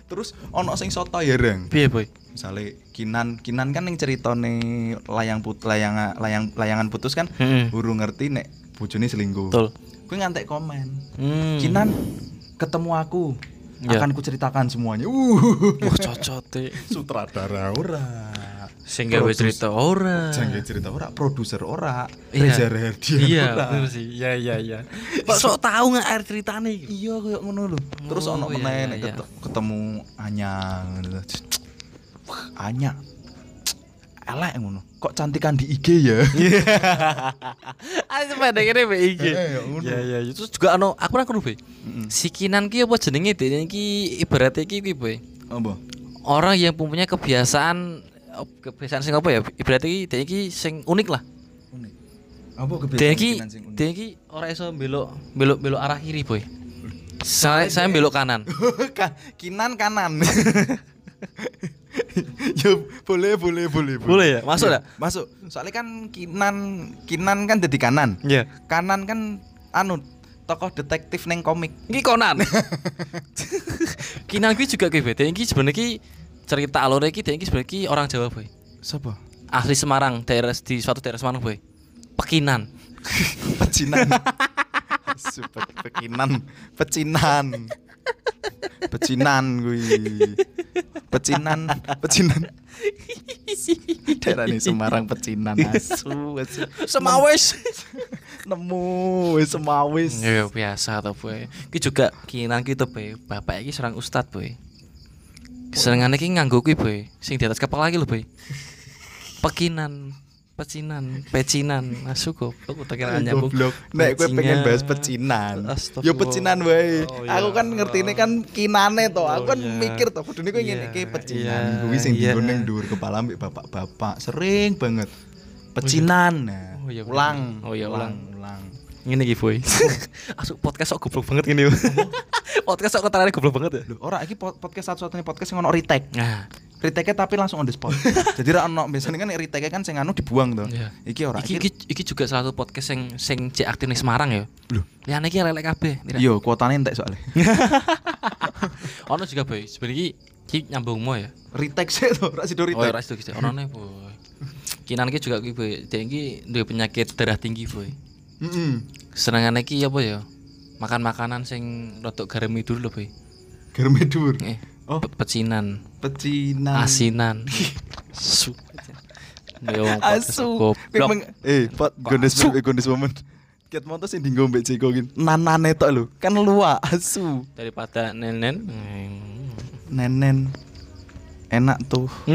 Terus ono sing soto ya, Reng. Piye, Boy? Misalnya Kinan, Kinan kan yang ceritane layang put layang layang layangan putus kan. Urung ngerti nek bojone selingkuh. Betul. Gue ngantek komen. Hmm. Kinan ketemu aku. Ya. Akan kuceritakan semuanya. Uh. Wah, cocok teh. Sutradara ora. Sing gawe cerita ora. Jangan cerita ora, produser ora, Iya. Reza Rahardian Iya, ora. bener sih. Iya, iya, iya. Sok tahu nggak air ceritane iki? Iya kayak ngono lho. Terus Oh, ono iya, meneh iya, iya. ket- ketemu Anya. ngono. Elek ngono. Kok cantikan di IG ya? Ah sepeda kene mbek iki. Eh, ya ngono. Iya iya terus juga ono aku nang kono Be. Si Kinan ki apa jenenge dene iki ibaratnya iki Boy. Apa? Orang yang punya kebiasaan kebiasaan sing apa ya? Ibaratnya iki dene iki sing unik lah. Unik. Apa Dene kebiasaan iki sing unik? dene iki ora iso belok belok belok arah kiri Boy. Saya saya belok kanan. Ka- Kinan kanan. ya boleh boleh boleh Boleh ya? Masuk Ya, ya? Masuk. Soalnya kan Kinan Kinan kan jadi kanan. Iya. Kanan kan anu tokoh detektif neng komik. Iki Conan. Kinan kuwi juga kuwi beda. Iki sebenarnya ki cerita alur iki dia iki sebenarnya ki orang Jawa, Boy. Siapa? Asli Semarang, daerah di suatu daerah Semarang, Boy. Pekinan. Pecinan. Super pekinan, pecinan. Pecinan gue. Pecinan, pecinan. Daerah ini Semarang pecinan asu, asu. Semawis. Nemu semawis. Ya biasa to, Boy. Ki juga kinan ki to, Boy. Bapak iki seorang ustad, Boy. Senengane ki nganggo kuwi, Boy. Sing di atas kepala iki lho, Boy. Pekinan, pecinan, pecinan, asu goblok utak kira nyambung. Nek gue pengen bahas pecinan. Yo pecinan wae. Oh, Aku iya. kan ngerti ini kan kinane to. Aku Oh, kan iya. mikir to kudune kowe ngene Iya, iki pecinan. Kuwi sing iya. dinggo ning dhuwur kepala mbek bapak-bapak. Sering banget. Pecinan. Nah, Oh, iya, bener. ulang. Oh, iya, ulang. Ngene iki, Boy. Asu podcast kok goblok banget gini. podcast kok ketarane goblok banget ya. Loh, ora iki po- podcast satu-satunya podcast yang ono retake. Nah, Retake tapi langsung on the spot. Jadi ra ono biasanya kan retake kan sing anu dibuang to. Iya. Iki ora. iki, iki, iki juga salah satu podcast sing sing cek aktif ning Semarang ya. Loh. Liane iki lelek kabeh. Yo, kuotane entek soalnya. Ono juga boy. Sebenarnya iki nyambung mo ya. retake sih to, ra sido Oh, retake. ora sido ono ne boy. Kinan iki juga kuwi boy. Dia iki duwe penyakit darah tinggi boy. Heeh. Senengane iki apa ya? Makan makanan sing rodok garam dulu lho boy. Germedur. Eh, Oh. pe- pecinan, Pecinan. asinan. Su. Yo, Asu. Eh, pot gondes Asu. eh, gondes momen. Ket motor sing dinggo mbek Jeko gin. Nanane tok lho. Kan luak asu. daripada nenen. Nenen. Enak tuh.